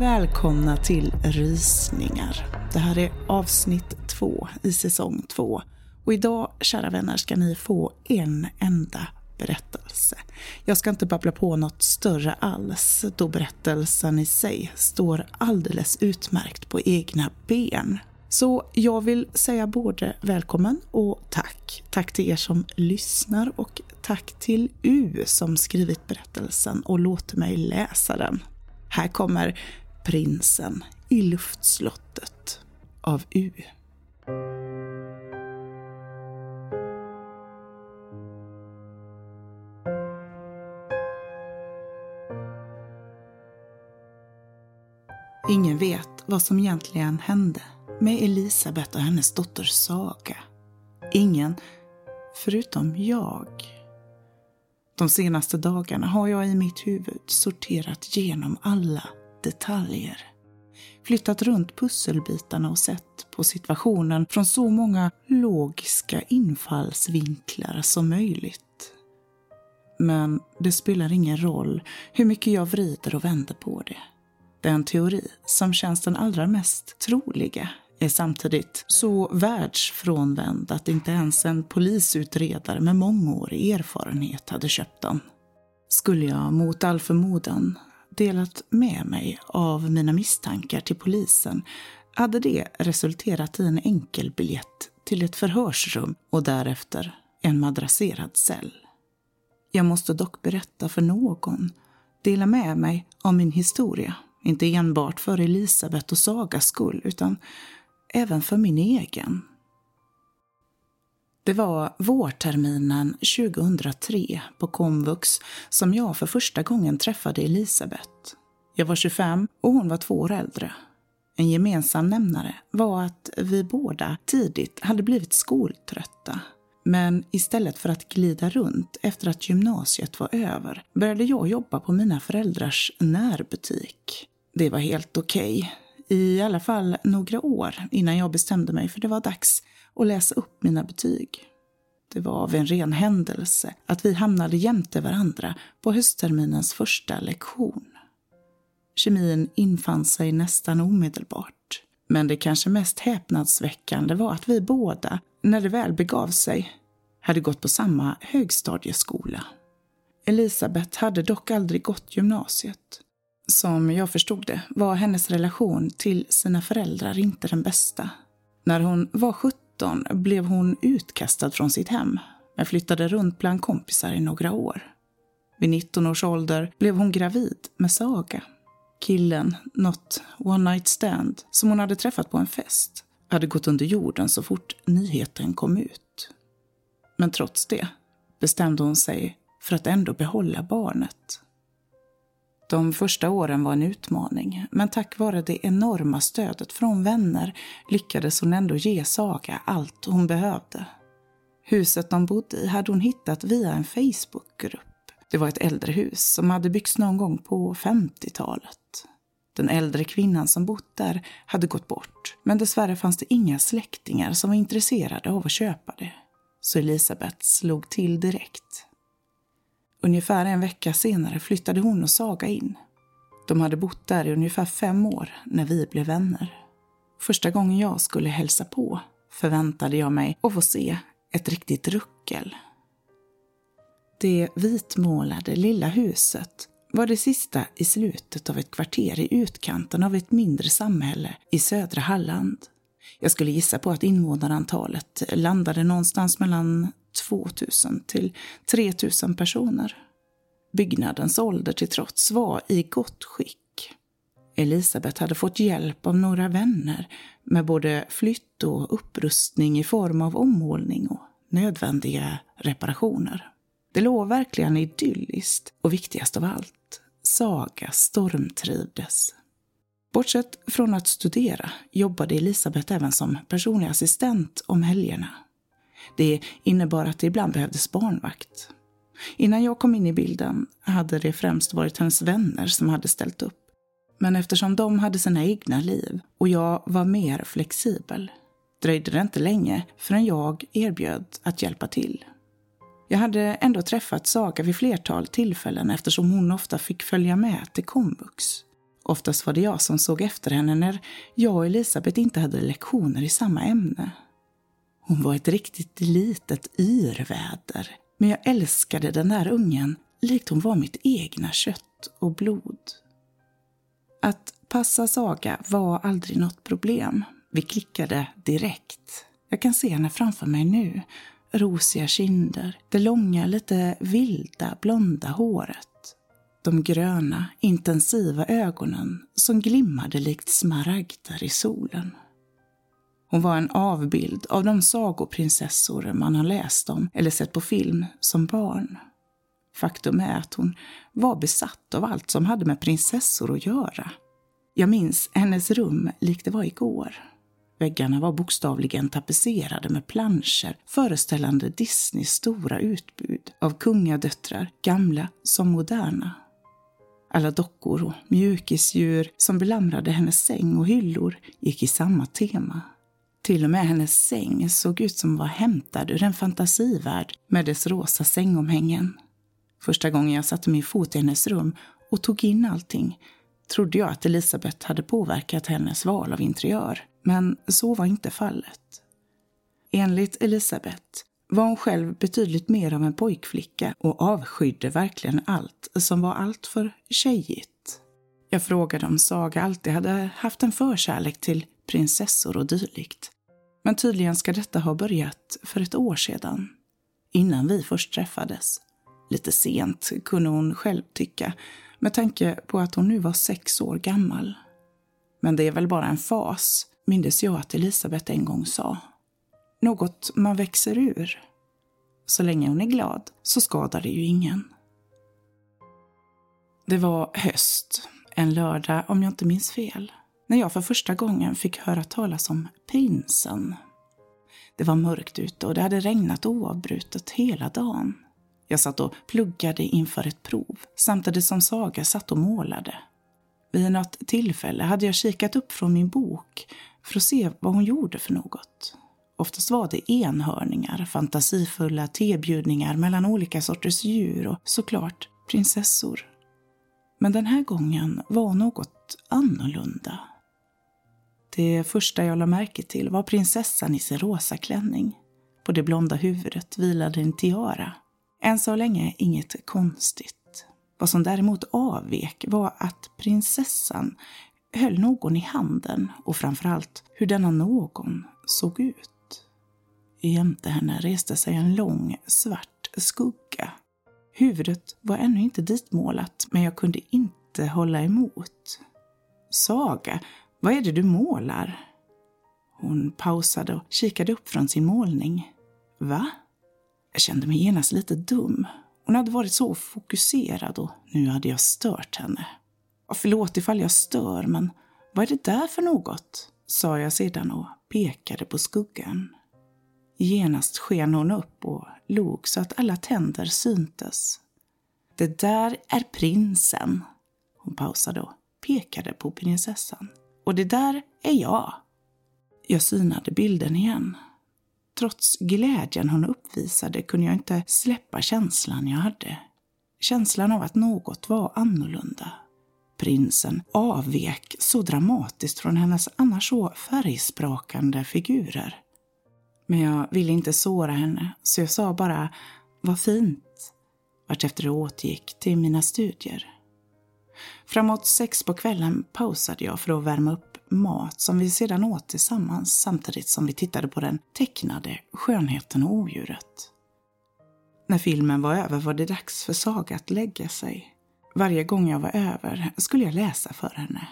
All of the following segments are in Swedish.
Välkomna till Rysningar. Det här är avsnitt två i säsong två. Och idag, kära vänner, ska ni få en enda berättelse. Jag ska inte babbla på något större alls, då berättelsen i sig står alldeles utmärkt på egna ben. Så jag vill säga både välkommen och tack. Tack till er som lyssnar och tack till U som skrivit berättelsen och låter mig läsa den. Här kommer Prinsen i luftslottet av U. Ingen vet vad som egentligen hände med Elisabet och hennes dotter Saga. Ingen, förutom jag. De senaste dagarna har jag i mitt huvud sorterat igenom alla detaljer. Flyttat runt pusselbitarna och sett på situationen från så många logiska infallsvinklar som möjligt. Men det spelar ingen roll hur mycket jag vrider och vänder på det. Den teori som känns den allra mest troliga är samtidigt så världsfrånvänd att inte ens en polisutredare med mångårig erfarenhet hade köpt den. Skulle jag mot all förmodan delat med mig av mina misstankar till polisen hade det resulterat i en enkel biljett till ett förhörsrum och därefter en madrasserad cell. Jag måste dock berätta för någon, dela med mig av min historia. Inte enbart för Elisabeth och Sagas skull, utan även för min egen. Det var vårterminen 2003 på komvux som jag för första gången träffade Elisabeth. Jag var 25 och hon var två år äldre. En gemensam nämnare var att vi båda tidigt hade blivit skoltrötta. Men istället för att glida runt efter att gymnasiet var över började jag jobba på mina föräldrars närbutik. Det var helt okej. Okay i alla fall några år innan jag bestämde mig för det var dags och läsa upp mina betyg. Det var av en ren händelse att vi hamnade jämte varandra på höstterminens första lektion. Kemin infann sig nästan omedelbart. Men det kanske mest häpnadsväckande var att vi båda, när det väl begav sig, hade gått på samma högstadieskola. Elisabeth hade dock aldrig gått gymnasiet som jag förstod det var hennes relation till sina föräldrar inte den bästa. När hon var 17 blev hon utkastad från sitt hem, men flyttade runt bland kompisar i några år. Vid 19 års ålder blev hon gravid med Saga. Killen, något one night stand, som hon hade träffat på en fest, hade gått under jorden så fort nyheten kom ut. Men trots det bestämde hon sig för att ändå behålla barnet. De första åren var en utmaning, men tack vare det enorma stödet från vänner lyckades hon ändå ge Saga allt hon behövde. Huset de bodde i hade hon hittat via en Facebookgrupp. Det var ett äldre hus som hade byggts någon gång på 50-talet. Den äldre kvinnan som bott där hade gått bort, men dessvärre fanns det inga släktingar som var intresserade av att köpa det. Så Elisabeth slog till direkt. Ungefär en vecka senare flyttade hon och Saga in. De hade bott där i ungefär fem år när vi blev vänner. Första gången jag skulle hälsa på förväntade jag mig att få se ett riktigt ruckel. Det vitmålade lilla huset var det sista i slutet av ett kvarter i utkanten av ett mindre samhälle i södra Halland. Jag skulle gissa på att invånarantalet landade någonstans mellan 2000 till 3000 personer. Byggnadens ålder till trots var i gott skick. Elisabeth hade fått hjälp av några vänner med både flytt och upprustning i form av ommålning och nödvändiga reparationer. Det låg verkligen idylliskt och viktigast av allt, Saga stormtrivdes. Bortsett från att studera jobbade Elisabeth även som personlig assistent om helgerna. Det innebar att det ibland behövdes barnvakt. Innan jag kom in i bilden hade det främst varit hennes vänner som hade ställt upp. Men eftersom de hade sina egna liv och jag var mer flexibel dröjde det inte länge förrän jag erbjöd att hjälpa till. Jag hade ändå träffat Saga vid flertal tillfällen eftersom hon ofta fick följa med till komvux. Oftast var det jag som såg efter henne när jag och Elisabeth inte hade lektioner i samma ämne. Hon var ett riktigt litet yrväder, men jag älskade den där ungen likt hon var mitt egna kött och blod. Att passa Saga var aldrig något problem. Vi klickade direkt. Jag kan se henne framför mig nu. Rosiga kinder, det långa, lite vilda, blonda håret. De gröna, intensiva ögonen som glimmade likt smaragder i solen. Hon var en avbild av de sagoprinsessor man har läst om eller sett på film som barn. Faktum är att hon var besatt av allt som hade med prinsessor att göra. Jag minns hennes rum likt det var igår. Väggarna var bokstavligen tapetserade med planscher föreställande Disneys stora utbud av kungadöttrar, gamla som moderna. Alla dockor och mjukisdjur som belamrade hennes säng och hyllor gick i samma tema. Till och med hennes säng såg ut som var hämtad ur en fantasivärld med dess rosa sängomhängen. Första gången jag satte min fot i hennes rum och tog in allting trodde jag att Elisabeth hade påverkat hennes val av interiör, men så var inte fallet. Enligt Elisabeth var hon själv betydligt mer av en pojkflicka och avskydde verkligen allt som var alltför tjejigt. Jag frågade om Saga alltid hade haft en förkärlek till prinsessor och dylikt. Men tydligen ska detta ha börjat för ett år sedan, innan vi först träffades. Lite sent, kunde hon själv tycka, med tanke på att hon nu var sex år gammal. Men det är väl bara en fas, mindes jag att Elisabeth en gång sa. Något man växer ur. Så länge hon är glad så skadar det ju ingen. Det var höst, en lördag om jag inte minns fel, när jag för första gången fick höra talas om prinsen. Det var mörkt ute och det hade regnat oavbrutet hela dagen. Jag satt och pluggade inför ett prov, samtidigt som Saga satt och målade. Vid något tillfälle hade jag kikat upp från min bok för att se vad hon gjorde för något. Oftast var det enhörningar, fantasifulla tebjudningar mellan olika sorters djur och såklart prinsessor. Men den här gången var något annorlunda. Det första jag lade märke till var prinsessan i sin rosa klänning. På det blonda huvudet vilade en tiara. Än så länge inget konstigt. Vad som däremot avvek var att prinsessan höll någon i handen och framförallt hur denna någon såg ut. Jämte henne reste sig en lång svart skugga. Huvudet var ännu inte ditmålat, men jag kunde inte hålla emot. Saga, vad är det du målar? Hon pausade och kikade upp från sin målning. Va? Jag kände mig genast lite dum. Hon hade varit så fokuserad och nu hade jag stört henne. Förlåt ifall jag stör, men vad är det där för något? sa jag sedan och pekade på skuggan. Genast sken hon upp och log så att alla tänder syntes. Det där är prinsen. Hon pausade och pekade på prinsessan. Och det där är jag. Jag synade bilden igen. Trots glädjen hon uppvisade kunde jag inte släppa känslan jag hade. Känslan av att något var annorlunda. Prinsen avvek så dramatiskt från hennes annars så färgsprakande figurer. Men jag ville inte såra henne, så jag sa bara vad fint, vartefter jag återgick till mina studier. Framåt sex på kvällen pausade jag för att värma upp mat som vi sedan åt tillsammans samtidigt som vi tittade på den tecknade Skönheten och odjuret. När filmen var över var det dags för Saga att lägga sig. Varje gång jag var över skulle jag läsa för henne.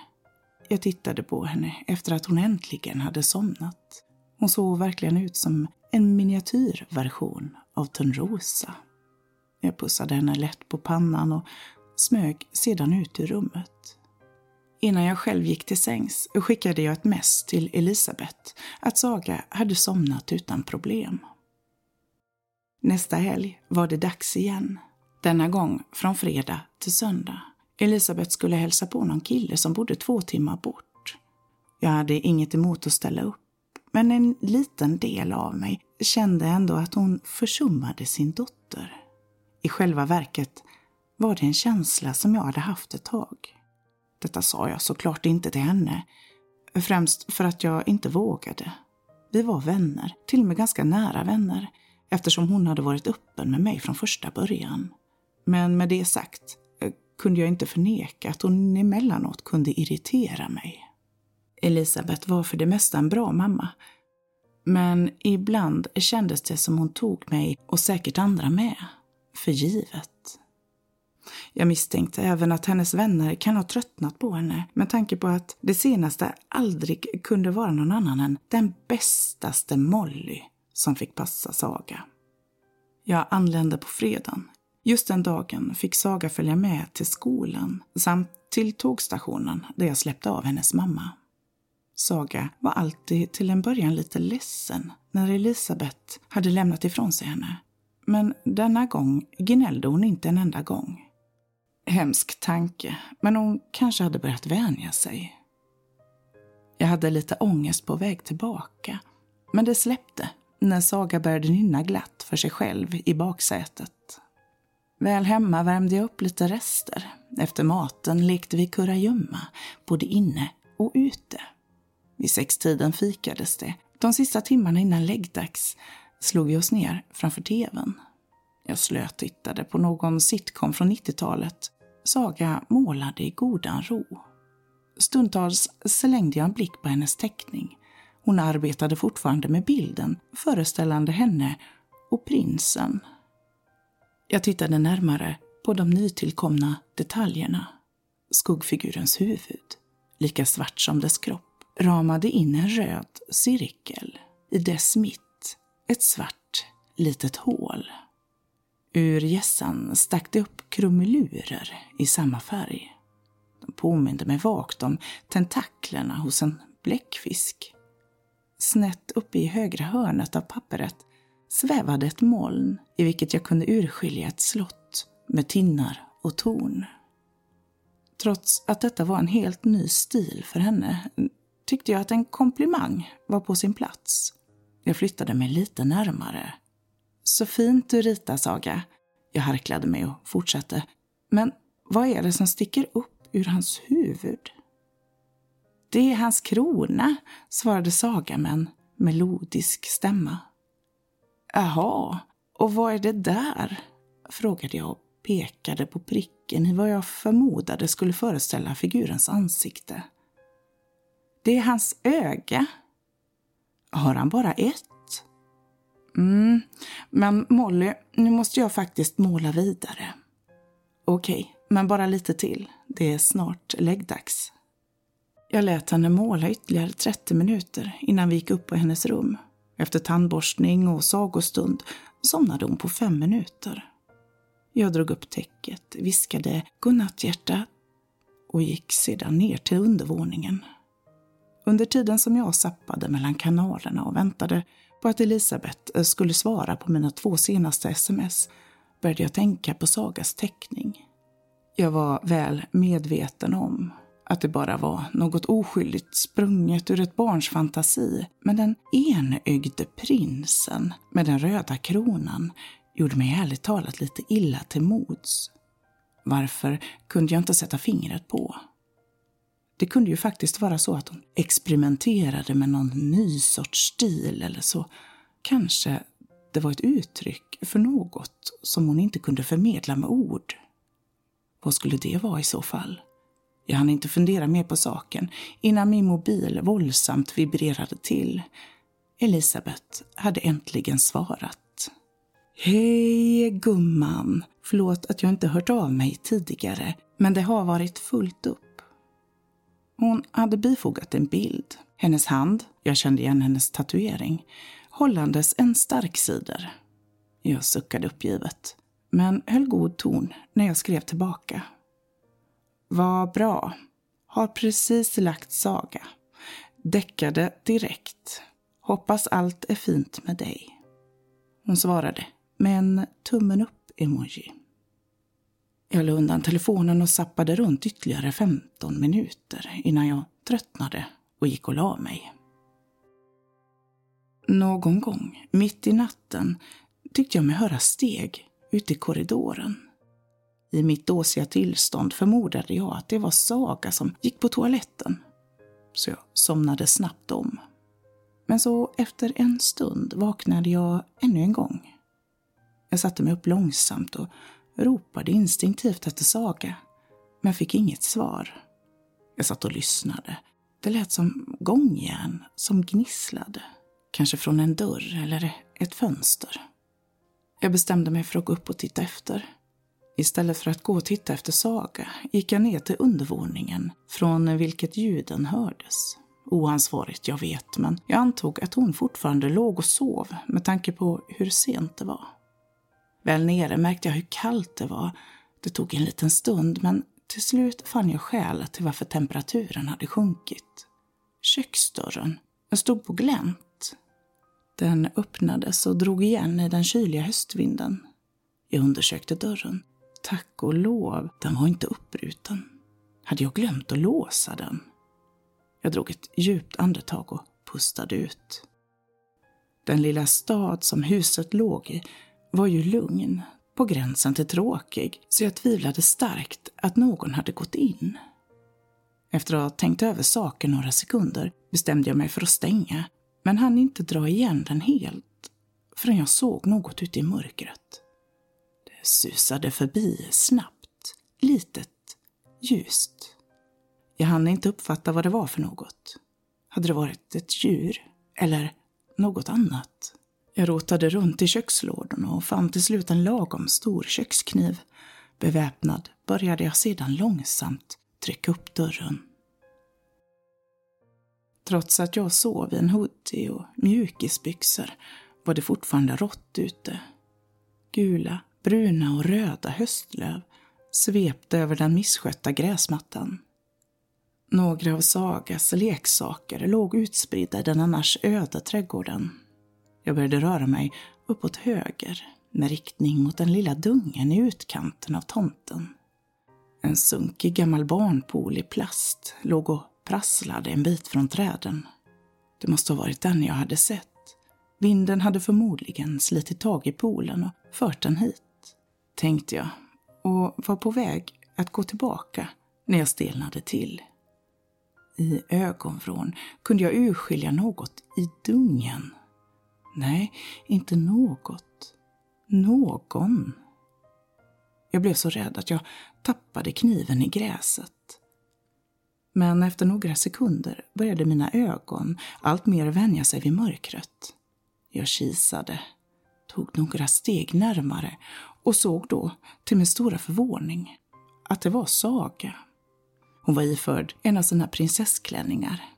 Jag tittade på henne efter att hon äntligen hade somnat. Hon såg verkligen ut som en miniatyrversion av Törnrosa. Jag pussade henne lätt på pannan och smög sedan ut ur rummet. Innan jag själv gick till sängs skickade jag ett mess till Elisabeth att Saga hade somnat utan problem. Nästa helg var det dags igen. Denna gång från fredag till söndag. Elisabeth skulle hälsa på någon kille som bodde två timmar bort. Jag hade inget emot att ställa upp, men en liten del av mig kände ändå att hon försummade sin dotter. I själva verket var det en känsla som jag hade haft ett tag. Detta sa jag såklart inte till henne. Främst för att jag inte vågade. Vi var vänner, till och med ganska nära vänner, eftersom hon hade varit öppen med mig från första början. Men med det sagt eh, kunde jag inte förneka att hon emellanåt kunde irritera mig. Elisabeth var för det mesta en bra mamma. Men ibland kändes det som hon tog mig, och säkert andra med, för givet. Jag misstänkte även att hennes vänner kan ha tröttnat på henne med tanke på att det senaste aldrig kunde vara någon annan än den bästaste Molly som fick passa Saga. Jag anlände på fredagen. Just den dagen fick Saga följa med till skolan samt till tågstationen där jag släppte av hennes mamma. Saga var alltid till en början lite ledsen när Elisabeth hade lämnat ifrån sig henne. Men denna gång gnällde hon inte en enda gång. Hemsk tanke, men hon kanske hade börjat vänja sig. Jag hade lite ångest på väg tillbaka, men det släppte när Saga började nynna glatt för sig själv i baksätet. Väl hemma värmde jag upp lite rester. Efter maten lekte vi kurragömma, både inne och ute. Vid sextiden fikades det. De sista timmarna innan läggdags slog vi oss ner framför tvn. Jag slötittade på någon sitcom från 90-talet Saga målade i godan ro. Stundtals slängde jag en blick på hennes teckning. Hon arbetade fortfarande med bilden föreställande henne och prinsen. Jag tittade närmare på de nytillkomna detaljerna. Skuggfigurens huvud, lika svart som dess kropp, ramade in en röd cirkel. I dess mitt ett svart litet hål. Ur gässan stack det upp krumelurer i samma färg. De påminde mig vagt om tentaklerna hos en bläckfisk. Snett uppe i högra hörnet av pappret svävade ett moln i vilket jag kunde urskilja ett slott med tinnar och torn. Trots att detta var en helt ny stil för henne tyckte jag att en komplimang var på sin plats. Jag flyttade mig lite närmare så fint du ritar, Saga. Jag harklade mig och fortsatte. Men vad är det som sticker upp ur hans huvud? Det är hans krona, svarade Saga med en melodisk stämma. Jaha, och vad är det där? frågade jag och pekade på pricken i vad jag förmodade skulle föreställa figurens ansikte. Det är hans öga. Har han bara ett? Mm, men Molly, nu måste jag faktiskt måla vidare. Okej, okay, men bara lite till. Det är snart läggdags. Jag lät henne måla ytterligare 30 minuter innan vi gick upp på hennes rum. Efter tandborstning och sagostund somnade hon på fem minuter. Jag drog upp täcket, viskade godnatt hjärta och gick sedan ner till undervåningen. Under tiden som jag sappade mellan kanalerna och väntade på att Elisabeth eh, skulle svara på mina två senaste sms började jag tänka på Sagas teckning. Jag var väl medveten om att det bara var något oskyldigt sprunget ur ett barns fantasi, men den enögde prinsen med den röda kronan gjorde mig ärligt talat lite illa till mods. Varför kunde jag inte sätta fingret på? Det kunde ju faktiskt vara så att hon experimenterade med någon ny sorts stil eller så. Kanske det var ett uttryck för något som hon inte kunde förmedla med ord. Vad skulle det vara i så fall? Jag hann inte fundera mer på saken innan min mobil våldsamt vibrerade till. Elisabeth hade äntligen svarat. Hej gumman! Förlåt att jag inte hört av mig tidigare, men det har varit fullt upp. Hon hade bifogat en bild. Hennes hand, jag kände igen hennes tatuering, hållandes en stark cider. Jag suckade uppgivet, men höll god ton när jag skrev tillbaka. Vad bra. Har precis lagt saga. Däckade direkt. Hoppas allt är fint med dig. Hon svarade med en tummen upp-emoji. Jag la undan telefonen och sappade runt ytterligare 15 minuter innan jag tröttnade och gick och la mig. Någon gång, mitt i natten, tyckte jag mig höra steg ute i korridoren. I mitt dåsiga tillstånd förmodade jag att det var Saga som gick på toaletten. Så jag somnade snabbt om. Men så efter en stund vaknade jag ännu en gång. Jag satte mig upp långsamt och ropade instinktivt efter Saga, men fick inget svar. Jag satt och lyssnade. Det lät som gångjärn som gnisslade. Kanske från en dörr eller ett fönster. Jag bestämde mig för att gå upp och titta efter. Istället för att gå och titta efter Saga gick jag ner till undervåningen från vilket ljuden hördes. Oansvarigt, jag vet, men jag antog att hon fortfarande låg och sov med tanke på hur sent det var. Väl nere märkte jag hur kallt det var. Det tog en liten stund, men till slut fann jag skälet till varför temperaturen hade sjunkit. Köksdörren. Den stod på glänt. Den öppnades och drog igen i den kyliga höstvinden. Jag undersökte dörren. Tack och lov, den var inte uppbruten. Hade jag glömt att låsa den? Jag drog ett djupt andetag och pustade ut. Den lilla stad som huset låg i var ju lugn, på gränsen till tråkig, så jag tvivlade starkt att någon hade gått in. Efter att ha tänkt över saken några sekunder bestämde jag mig för att stänga, men hann inte dra igen den helt förrän jag såg något ute i mörkret. Det susade förbi snabbt, litet, ljust. Jag hann inte uppfatta vad det var för något. Hade det varit ett djur eller något annat? Jag rotade runt i kökslådorna och fann till slut en lagom stor kökskniv. Beväpnad började jag sedan långsamt trycka upp dörren. Trots att jag sov i en hoodie och mjukisbyxor var det fortfarande rått ute. Gula, bruna och röda höstlöv svepte över den misskötta gräsmattan. Några av Sagas leksaker låg utspridda i den annars öde trädgården. Jag började röra mig uppåt höger med riktning mot den lilla dungen i utkanten av tomten. En sunkig gammal barnpool i plast låg och prasslade en bit från träden. Det måste ha varit den jag hade sett. Vinden hade förmodligen slitit tag i poolen och fört den hit, tänkte jag och var på väg att gå tillbaka när jag stelnade till. I ögonvrån kunde jag urskilja något i dungen Nej, inte något. Någon. Jag blev så rädd att jag tappade kniven i gräset. Men efter några sekunder började mina ögon alltmer vänja sig vid mörkret. Jag kisade, tog några steg närmare och såg då, till min stora förvåning, att det var Saga. Hon var iförd en av sina prinsessklänningar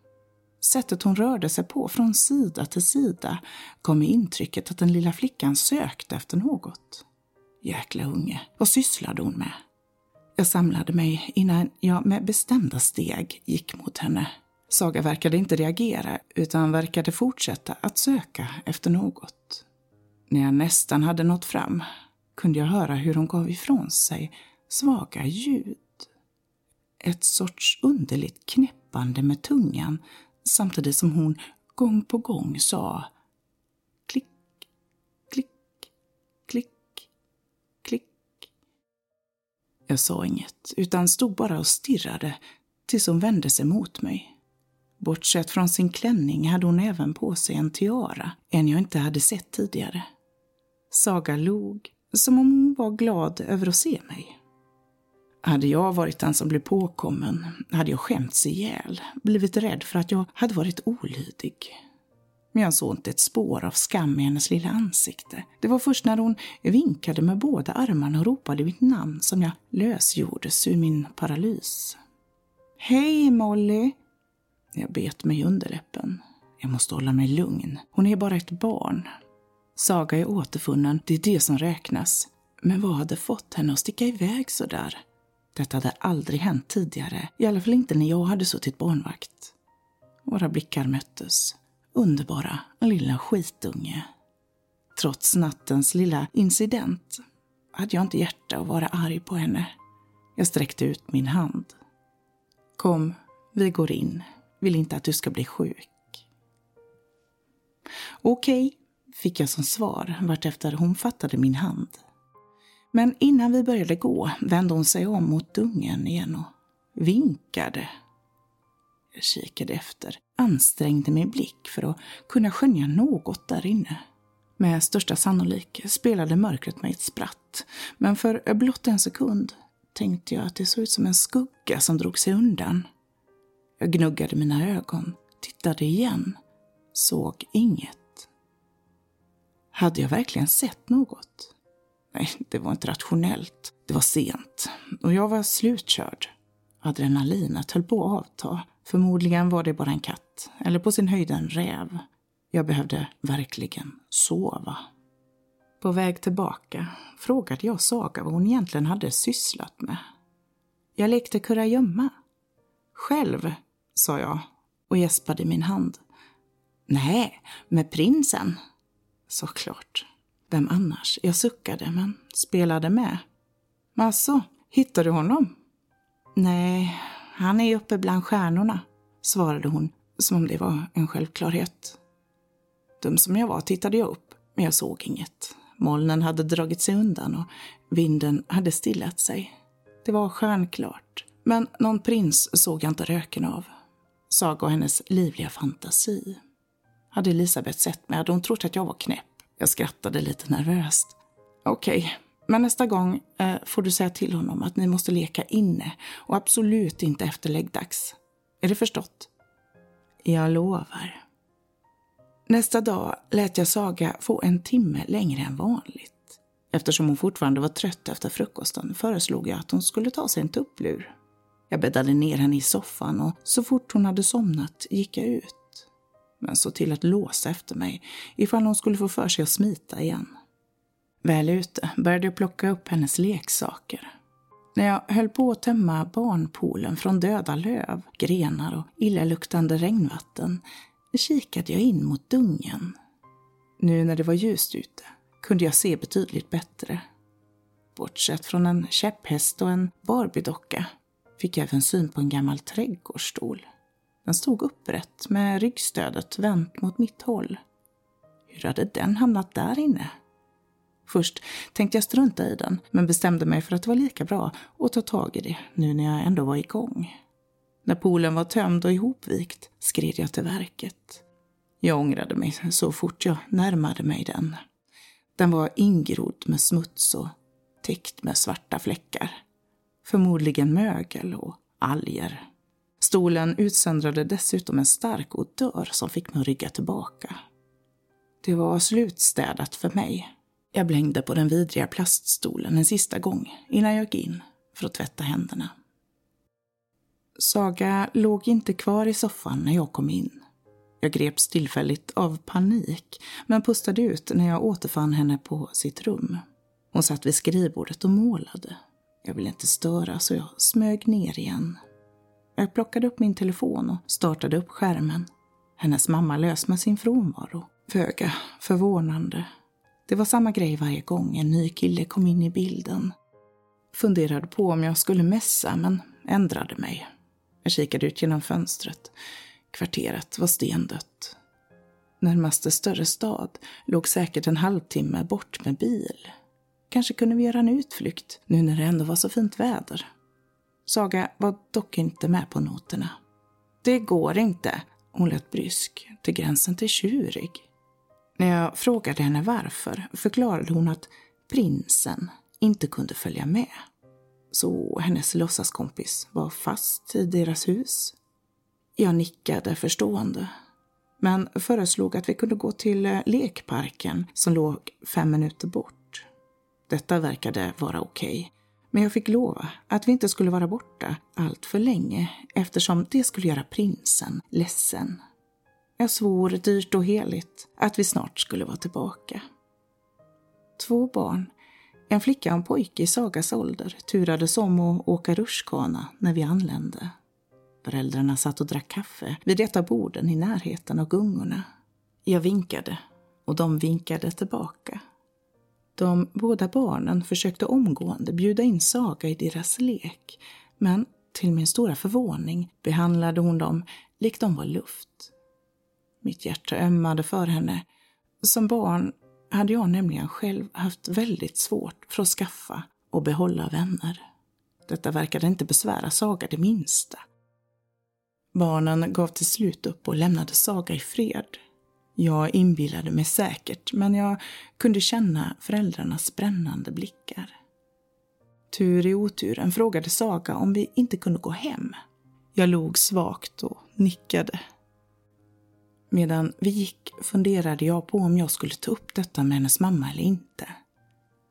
Sättet hon rörde sig på från sida till sida gav mig intrycket att den lilla flickan sökte efter något. Jäkla unge, vad sysslade hon med? Jag samlade mig innan jag med bestämda steg gick mot henne. Saga verkade inte reagera utan verkade fortsätta att söka efter något. När jag nästan hade nått fram kunde jag höra hur hon gav ifrån sig svaga ljud. Ett sorts underligt knäppande med tungan samtidigt som hon gång på gång sa klick, klick, klick, klick. Jag sa inget, utan stod bara och stirrade tills hon vände sig mot mig. Bortsett från sin klänning hade hon även på sig en tiara, en jag inte hade sett tidigare. Saga log, som om hon var glad över att se mig. Hade jag varit den som blev påkommen hade jag skämts ihjäl, blivit rädd för att jag hade varit olydig. Men jag såg inte ett spår av skam i hennes lilla ansikte. Det var först när hon vinkade med båda armarna och ropade mitt namn som jag lösgjordes ur min paralys. Hej Molly! Jag bet mig i underläppen. Jag måste hålla mig lugn. Hon är bara ett barn. Saga är återfunnen, det är det som räknas. Men vad hade fått henne att sticka iväg så där? Detta hade aldrig hänt tidigare, i alla fall inte när jag hade suttit barnvakt. Våra blickar möttes. Underbara lilla skitunge. Trots nattens lilla incident hade jag inte hjärta att vara arg på henne. Jag sträckte ut min hand. Kom, vi går in. Vill inte att du ska bli sjuk. Okej, fick jag som svar vartefter hon fattade min hand. Men innan vi började gå vände hon sig om mot dungen igen och vinkade. Jag kikade efter, ansträngde min blick för att kunna skönja något där inne. Med största sannolikhet spelade mörkret mig ett spratt, men för blott en sekund tänkte jag att det såg ut som en skugga som drog sig undan. Jag gnuggade mina ögon, tittade igen, såg inget. Hade jag verkligen sett något? Nej, det var inte rationellt. Det var sent och jag var slutkörd. Adrenalinet höll på att avta. Förmodligen var det bara en katt, eller på sin höjd en räv. Jag behövde verkligen sova. På väg tillbaka frågade jag Saga vad hon egentligen hade sysslat med. Jag lekte kurragömma. Själv, sa jag och gäspade i min hand. Nej, med prinsen. Såklart. Vem annars? Jag suckade, men spelade med. Alltså, hittade du honom? Nej, han är uppe bland stjärnorna, svarade hon som om det var en självklarhet. Dum som jag var tittade jag upp, men jag såg inget. Molnen hade dragit sig undan och vinden hade stillat sig. Det var stjärnklart, men någon prins såg jag inte röken av. Saga och hennes livliga fantasi. Hade Elisabeth sett mig hade hon trott att jag var knäpp. Jag skrattade lite nervöst. Okej, okay, men nästa gång eh, får du säga till honom att ni måste leka inne och absolut inte efter läggdags. Är det förstått? Jag lovar. Nästa dag lät jag Saga få en timme längre än vanligt. Eftersom hon fortfarande var trött efter frukosten föreslog jag att hon skulle ta sig en tupplur. Jag bäddade ner henne i soffan och så fort hon hade somnat gick jag ut men såg till att låsa efter mig ifall hon skulle få för sig att smita igen. Väl ute började jag plocka upp hennes leksaker. När jag höll på att tömma barnpoolen från döda löv, grenar och illaluktande regnvatten kikade jag in mot dungen. Nu när det var ljust ute kunde jag se betydligt bättre. Bortsett från en käpphäst och en Barbiedocka fick jag även syn på en gammal trädgårdsstol. Den stod upprätt med ryggstödet vänt mot mitt håll. Hur hade den hamnat där inne? Först tänkte jag strunta i den, men bestämde mig för att det var lika bra att ta tag i det nu när jag ändå var igång. När poolen var tömd och ihopvikt skred jag till verket. Jag ångrade mig så fort jag närmade mig den. Den var ingrodd med smuts och täckt med svarta fläckar. Förmodligen mögel och alger. Stolen utsöndrade dessutom en stark odör som fick mig att rygga tillbaka. Det var slutstädat för mig. Jag blängde på den vidriga plaststolen en sista gång innan jag gick in för att tvätta händerna. Saga låg inte kvar i soffan när jag kom in. Jag greps tillfälligt av panik, men pustade ut när jag återfann henne på sitt rum. Hon satt vid skrivbordet och målade. Jag ville inte störa så jag smög ner igen jag plockade upp min telefon och startade upp skärmen. Hennes mamma lös med sin frånvaro. Föga förvånande. Det var samma grej varje gång en ny kille kom in i bilden. Funderade på om jag skulle messa, men ändrade mig. Jag kikade ut genom fönstret. Kvarteret var stendött. Närmaste större stad låg säkert en halvtimme bort med bil. Kanske kunde vi göra en utflykt nu när det ändå var så fint väder. Saga var dock inte med på noterna. Det går inte. Hon lät brysk, till gränsen till tjurig. När jag frågade henne varför förklarade hon att prinsen inte kunde följa med. Så hennes låtsaskompis var fast i deras hus. Jag nickade förstående, men föreslog att vi kunde gå till eh, lekparken som låg fem minuter bort. Detta verkade vara okej, okay, men jag fick lova att vi inte skulle vara borta allt för länge eftersom det skulle göra prinsen ledsen. Jag svor dyrt och heligt att vi snart skulle vara tillbaka. Två barn, en flicka och en pojke i Sagas ålder, turades om att åka rutschkana när vi anlände. Föräldrarna satt och drack kaffe vid ett av borden i närheten av gungorna. Jag vinkade och de vinkade tillbaka. De båda barnen försökte omgående bjuda in Saga i deras lek, men till min stora förvåning behandlade hon dem likt de var luft. Mitt hjärta ömmade för henne. Som barn hade jag nämligen själv haft väldigt svårt för att skaffa och behålla vänner. Detta verkade inte besvära Saga det minsta. Barnen gav till slut upp och lämnade Saga i fred. Jag inbillade mig säkert, men jag kunde känna föräldrarnas brännande blickar. Tur i oturen frågade Saga om vi inte kunde gå hem. Jag log svagt och nickade. Medan vi gick funderade jag på om jag skulle ta upp detta med hennes mamma eller inte.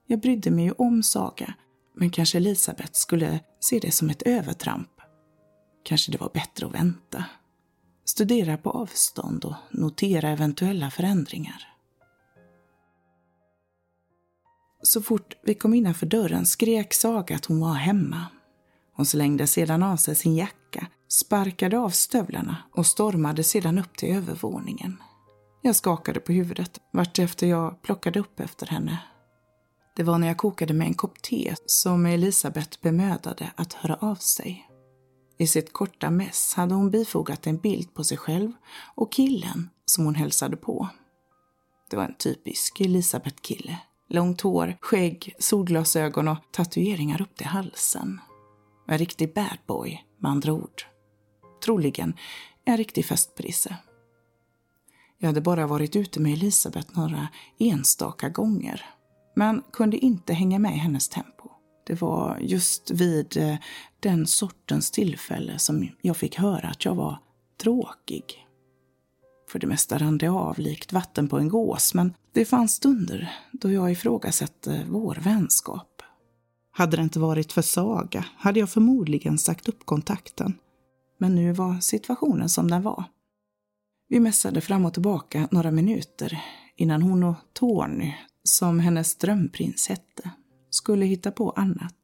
Jag brydde mig ju om Saga, men kanske Elisabeth skulle se det som ett övertramp. Kanske det var bättre att vänta. Studera på avstånd och notera eventuella förändringar. Så fort vi kom innanför dörren skrek Saga att hon var hemma. Hon slängde sedan av sig sin jacka, sparkade av stövlarna och stormade sedan upp till övervåningen. Jag skakade på huvudet vartefter jag plockade upp efter henne. Det var när jag kokade med en kopp te som Elisabeth bemödade att höra av sig. I sitt korta mess hade hon bifogat en bild på sig själv och killen som hon hälsade på. Det var en typisk Elisabeth-kille. Långt hår, skägg, solglasögon och tatueringar upp till halsen. En riktig bad boy, med andra ord. Troligen en riktig festprisse. Jag hade bara varit ute med Elisabeth några enstaka gånger, men kunde inte hänga med i hennes tempo. Det var just vid eh, den sortens tillfälle som jag fick höra att jag var tråkig. För det mesta rann det av likt vatten på en gås, men det fanns stunder då jag ifrågasatte vår vänskap. Hade det inte varit för Saga hade jag förmodligen sagt upp kontakten. Men nu var situationen som den var. Vi mässade fram och tillbaka några minuter innan hon och Tony, som hennes drömprins hette, skulle hitta på annat.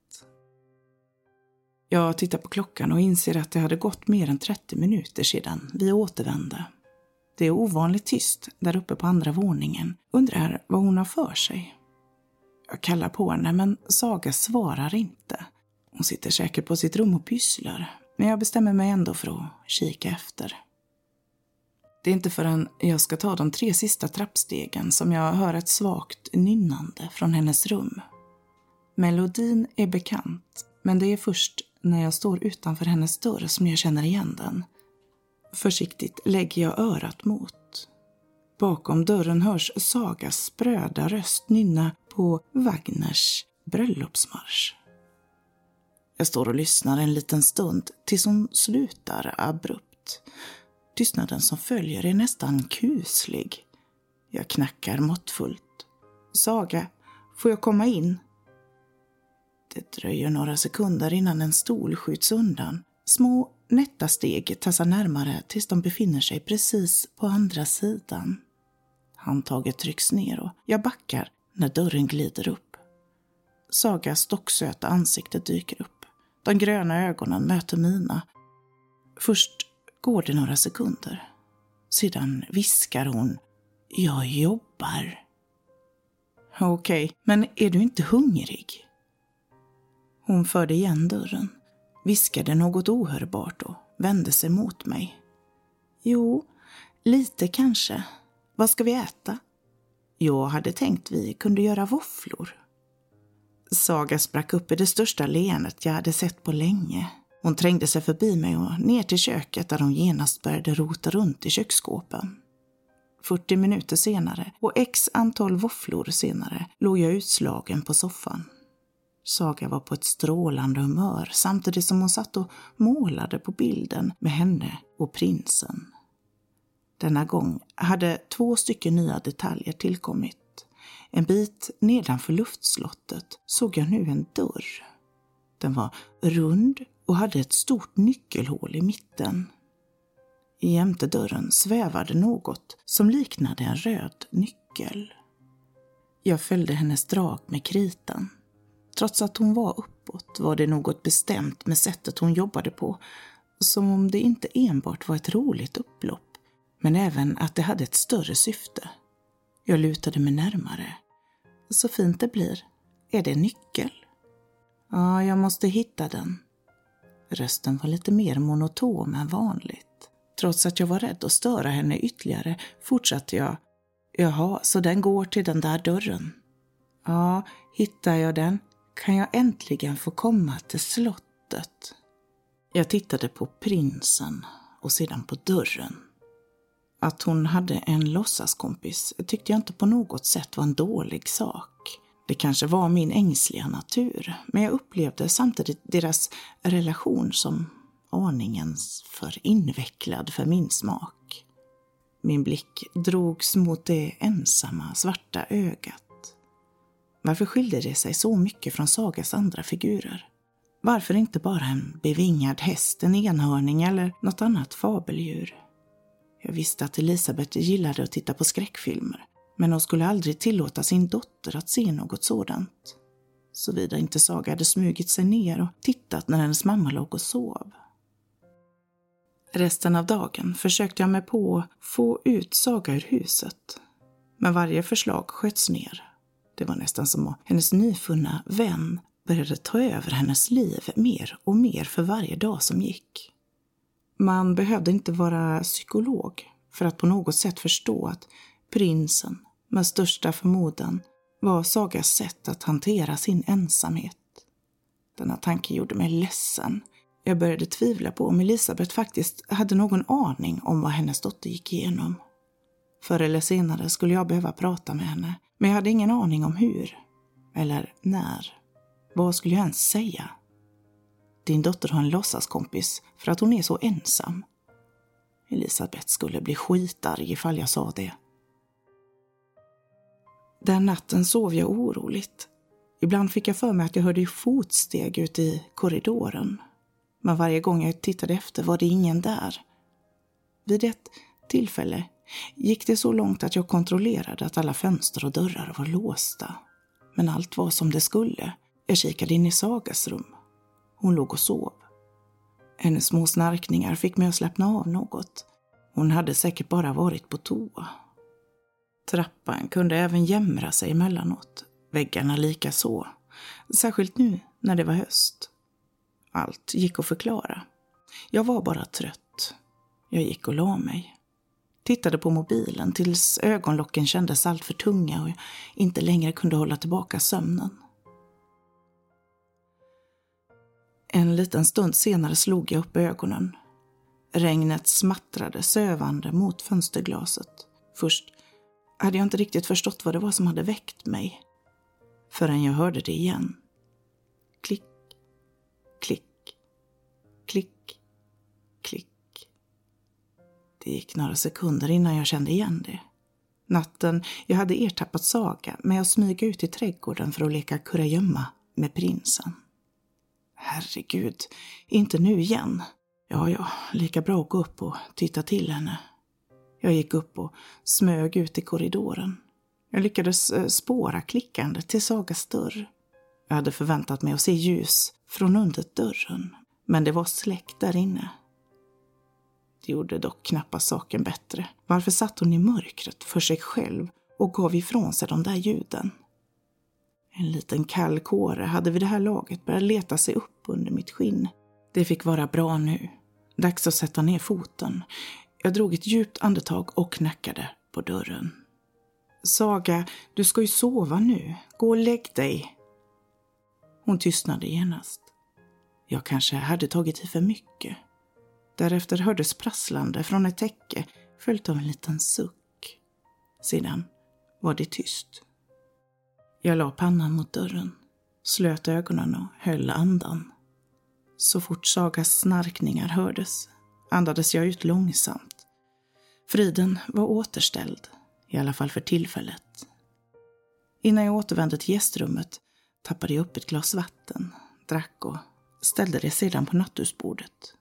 Jag tittar på klockan och inser att det hade gått mer än 30 minuter sedan vi återvände. Det är ovanligt tyst där uppe på andra våningen. Undrar vad hon har för sig. Jag kallar på henne men Saga svarar inte. Hon sitter säkert på sitt rum och pysslar. Men jag bestämmer mig ändå för att kika efter. Det är inte förrän jag ska ta de tre sista trappstegen som jag hör ett svagt nynnande från hennes rum. Melodin är bekant, men det är först när jag står utanför hennes dörr som jag känner igen den. Försiktigt lägger jag örat mot. Bakom dörren hörs Sagas spröda röst nynna på Wagners bröllopsmarsch. Jag står och lyssnar en liten stund tills hon slutar abrupt. Tystnaden som följer är nästan kuslig. Jag knackar måttfullt. Saga, får jag komma in? Det dröjer några sekunder innan en stol skjuts undan. Små, nätta steg tassar närmare tills de befinner sig precis på andra sidan. Handtaget trycks ner och jag backar när dörren glider upp. Sagas stocksöta ansikte dyker upp. De gröna ögonen möter mina. Först går det några sekunder. Sedan viskar hon Jag jobbar. Okej, okay, men är du inte hungrig? Hon förde igen dörren, viskade något ohörbart och vände sig mot mig. Jo, lite kanske. Vad ska vi äta? Jag hade tänkt vi kunde göra våfflor. Saga sprack upp i det största leendet jag hade sett på länge. Hon trängde sig förbi mig och ner till köket där hon genast började rota runt i köksskåpen. 40 minuter senare och x antal våfflor senare låg jag utslagen på soffan. Saga var på ett strålande humör samtidigt som hon satt och målade på bilden med henne och prinsen. Denna gång hade två stycken nya detaljer tillkommit. En bit nedanför luftslottet såg jag nu en dörr. Den var rund och hade ett stort nyckelhål i mitten. Jämte dörren svävade något som liknade en röd nyckel. Jag följde hennes drag med kritan. Trots att hon var uppåt var det något bestämt med sättet hon jobbade på. Som om det inte enbart var ett roligt upplopp, men även att det hade ett större syfte. Jag lutade mig närmare. Så fint det blir. Är det en nyckel? Ja, jag måste hitta den. Rösten var lite mer monotom än vanligt. Trots att jag var rädd att störa henne ytterligare fortsatte jag. Jaha, så den går till den där dörren? Ja, hittar jag den kan jag äntligen få komma till slottet. Jag tittade på prinsen och sedan på dörren. Att hon hade en låtsaskompis tyckte jag inte på något sätt var en dålig sak. Det kanske var min ängsliga natur, men jag upplevde samtidigt deras relation som aningen för invecklad för min smak. Min blick drogs mot det ensamma svarta ögat. Varför skilde det sig så mycket från Sagas andra figurer? Varför inte bara en bevingad häst, en enhörning eller något annat fabeldjur? Jag visste att Elisabeth gillade att titta på skräckfilmer, men hon skulle aldrig tillåta sin dotter att se något sådant. Såvida inte Saga hade smugit sig ner och tittat när hennes mamma låg och sov. Resten av dagen försökte jag mig på att få ut Saga ur huset. Men varje förslag sköts ner. Det var nästan som att hennes nyfunna vän började ta över hennes liv mer och mer för varje dag som gick. Man behövde inte vara psykolog för att på något sätt förstå att prinsen, med största förmodan, var Sagas sätt att hantera sin ensamhet. Denna tanke gjorde mig ledsen. Jag började tvivla på om Elisabeth faktiskt hade någon aning om vad hennes dotter gick igenom. Förr eller senare skulle jag behöva prata med henne, men jag hade ingen aning om hur. Eller när. Vad skulle jag ens säga? Din dotter har en låtsaskompis för att hon är så ensam. Elisabeth skulle bli skitarg ifall jag sa det. Den natten sov jag oroligt. Ibland fick jag för mig att jag hörde fotsteg ute i korridoren. Men varje gång jag tittade efter var det ingen där. Vid ett tillfälle gick det så långt att jag kontrollerade att alla fönster och dörrar var låsta. Men allt var som det skulle. Jag kikade in i Sagas rum. Hon låg och sov. Hennes små snarkningar fick mig att slappna av något. Hon hade säkert bara varit på toa. Trappan kunde även jämra sig emellanåt, väggarna lika så. Särskilt nu när det var höst. Allt gick att förklara. Jag var bara trött. Jag gick och la mig. Tittade på mobilen tills ögonlocken kändes alltför tunga och jag inte längre kunde hålla tillbaka sömnen. En liten stund senare slog jag upp ögonen. Regnet smattrade sövande mot fönsterglaset. Först hade jag inte riktigt förstått vad det var som hade väckt mig. Förrän jag hörde det igen. Klick, klick, klick. Det gick några sekunder innan jag kände igen det. Natten jag hade ertappat Saga med att smyga ut i trädgården för att leka kurragömma med prinsen. Herregud, inte nu igen. Ja, ja, lika bra att gå upp och titta till henne. Jag gick upp och smög ut i korridoren. Jag lyckades eh, spåra klickandet till Sagas dörr. Jag hade förväntat mig att se ljus från under dörren, men det var släckt där inne. Det gjorde dock knappast saken bättre. Varför satt hon i mörkret för sig själv och gav ifrån sig de där ljuden? En liten kall kåre hade vid det här laget börjat leta sig upp under mitt skinn. Det fick vara bra nu. Dags att sätta ner foten. Jag drog ett djupt andetag och knackade på dörren. Saga, du ska ju sova nu. Gå och lägg dig. Hon tystnade genast. Jag kanske hade tagit i för mycket. Därefter hördes prasslande från ett täcke följt av en liten suck. Sedan var det tyst. Jag la pannan mot dörren, slöt ögonen och höll andan. Så fort Sagas snarkningar hördes andades jag ut långsamt. Friden var återställd, i alla fall för tillfället. Innan jag återvände till gästrummet tappade jag upp ett glas vatten, drack och ställde det sedan på nattduksbordet.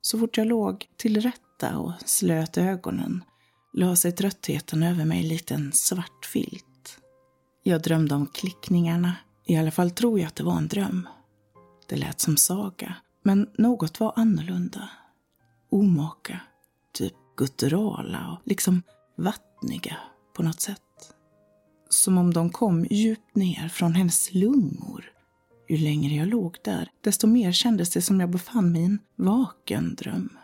Så fort jag låg till rätta och slöt ögonen la sig tröttheten över mig likt en svart filt. Jag drömde om klickningarna. I alla fall tror jag att det var en dröm. Det lät som saga, men något var annorlunda. Omaka, typ gutturala och liksom vattniga på något sätt. Som om de kom djupt ner från hennes lungor. Ju längre jag låg där, desto mer kändes det som jag befann mig i en vaken dröm.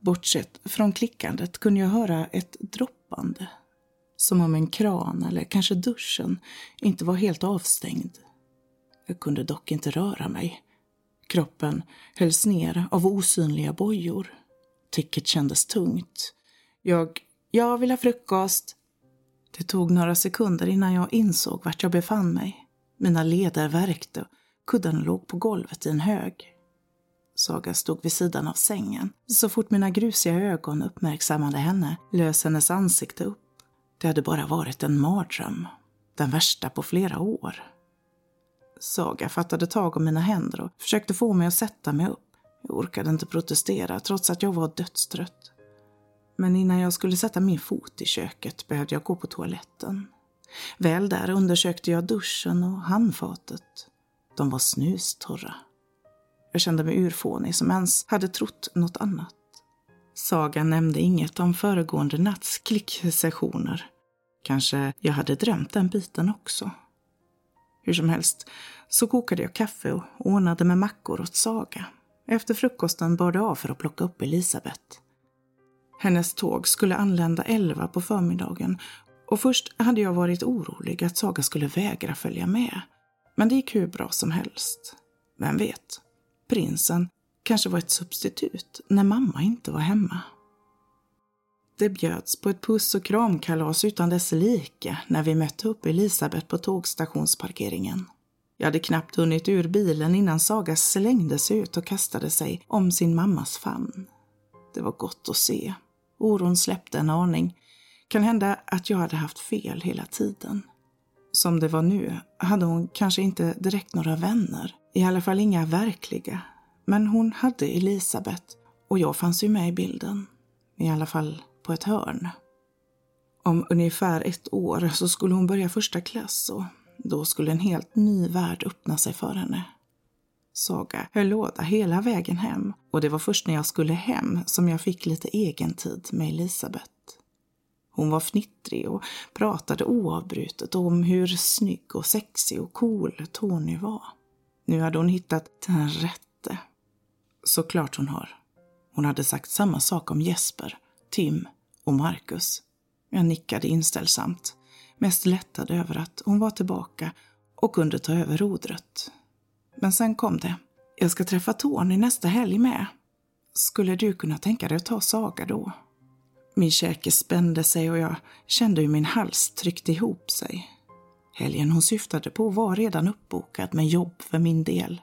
Bortsett från klickandet kunde jag höra ett droppande Som om en kran eller kanske duschen inte var helt avstängd. Jag kunde dock inte röra mig. Kroppen hölls ner av osynliga bojor. Ticket kändes tungt. Jag, jag vill ha frukost. Det tog några sekunder innan jag insåg vart jag befann mig. Mina leder värkte och kudden låg på golvet i en hög. Saga stod vid sidan av sängen. Så fort mina grusiga ögon uppmärksammade henne lös hennes ansikte upp. Det hade bara varit en mardröm. Den värsta på flera år. Saga fattade tag om mina händer och försökte få mig att sätta mig upp. Jag orkade inte protestera trots att jag var dödstrött. Men innan jag skulle sätta min fot i köket behövde jag gå på toaletten. Väl där undersökte jag duschen och handfatet. De var snustorra. Jag kände mig urfånig som ens hade trott något annat. Saga nämnde inget om föregående natts klicksessioner. Kanske jag hade drömt den biten också. Hur som helst så kokade jag kaffe och ordnade med mackor åt Saga. Efter frukosten bar det av för att plocka upp Elisabeth. Hennes tåg skulle anlända elva på förmiddagen och först hade jag varit orolig att Saga skulle vägra följa med. Men det gick hur bra som helst. Vem vet? Prinsen kanske var ett substitut när mamma inte var hemma. Det bjöds på ett puss och kramkalas utan dess like när vi mötte upp Elisabeth på tågstationsparkeringen. Jag hade knappt hunnit ur bilen innan Saga slängde sig ut och kastade sig om sin mammas famn. Det var gott att se. Oron släppte en aning. Kan hända att jag hade haft fel hela tiden. Som det var nu hade hon kanske inte direkt några vänner. I alla fall inga verkliga. Men hon hade Elisabeth och jag fanns ju med i bilden. I alla fall på ett hörn. Om ungefär ett år så skulle hon börja första klass och då skulle en helt ny värld öppna sig för henne. Saga höll låda hela vägen hem och det var först när jag skulle hem som jag fick lite egen tid med Elisabeth. Hon var fnittrig och pratade oavbrutet om hur snygg och sexig och cool Tony var. Nu hade hon hittat den rätte. Såklart hon har. Hon hade sagt samma sak om Jesper, Tim och Marcus. Jag nickade inställsamt, mest lättad över att hon var tillbaka och kunde ta över rodret. Men sen kom det. Jag ska träffa Tony nästa helg med. Skulle du kunna tänka dig att ta Saga då? Min käke spände sig och jag kände hur min hals tryckte ihop sig. Helgen hon syftade på var redan uppbokad med jobb för min del.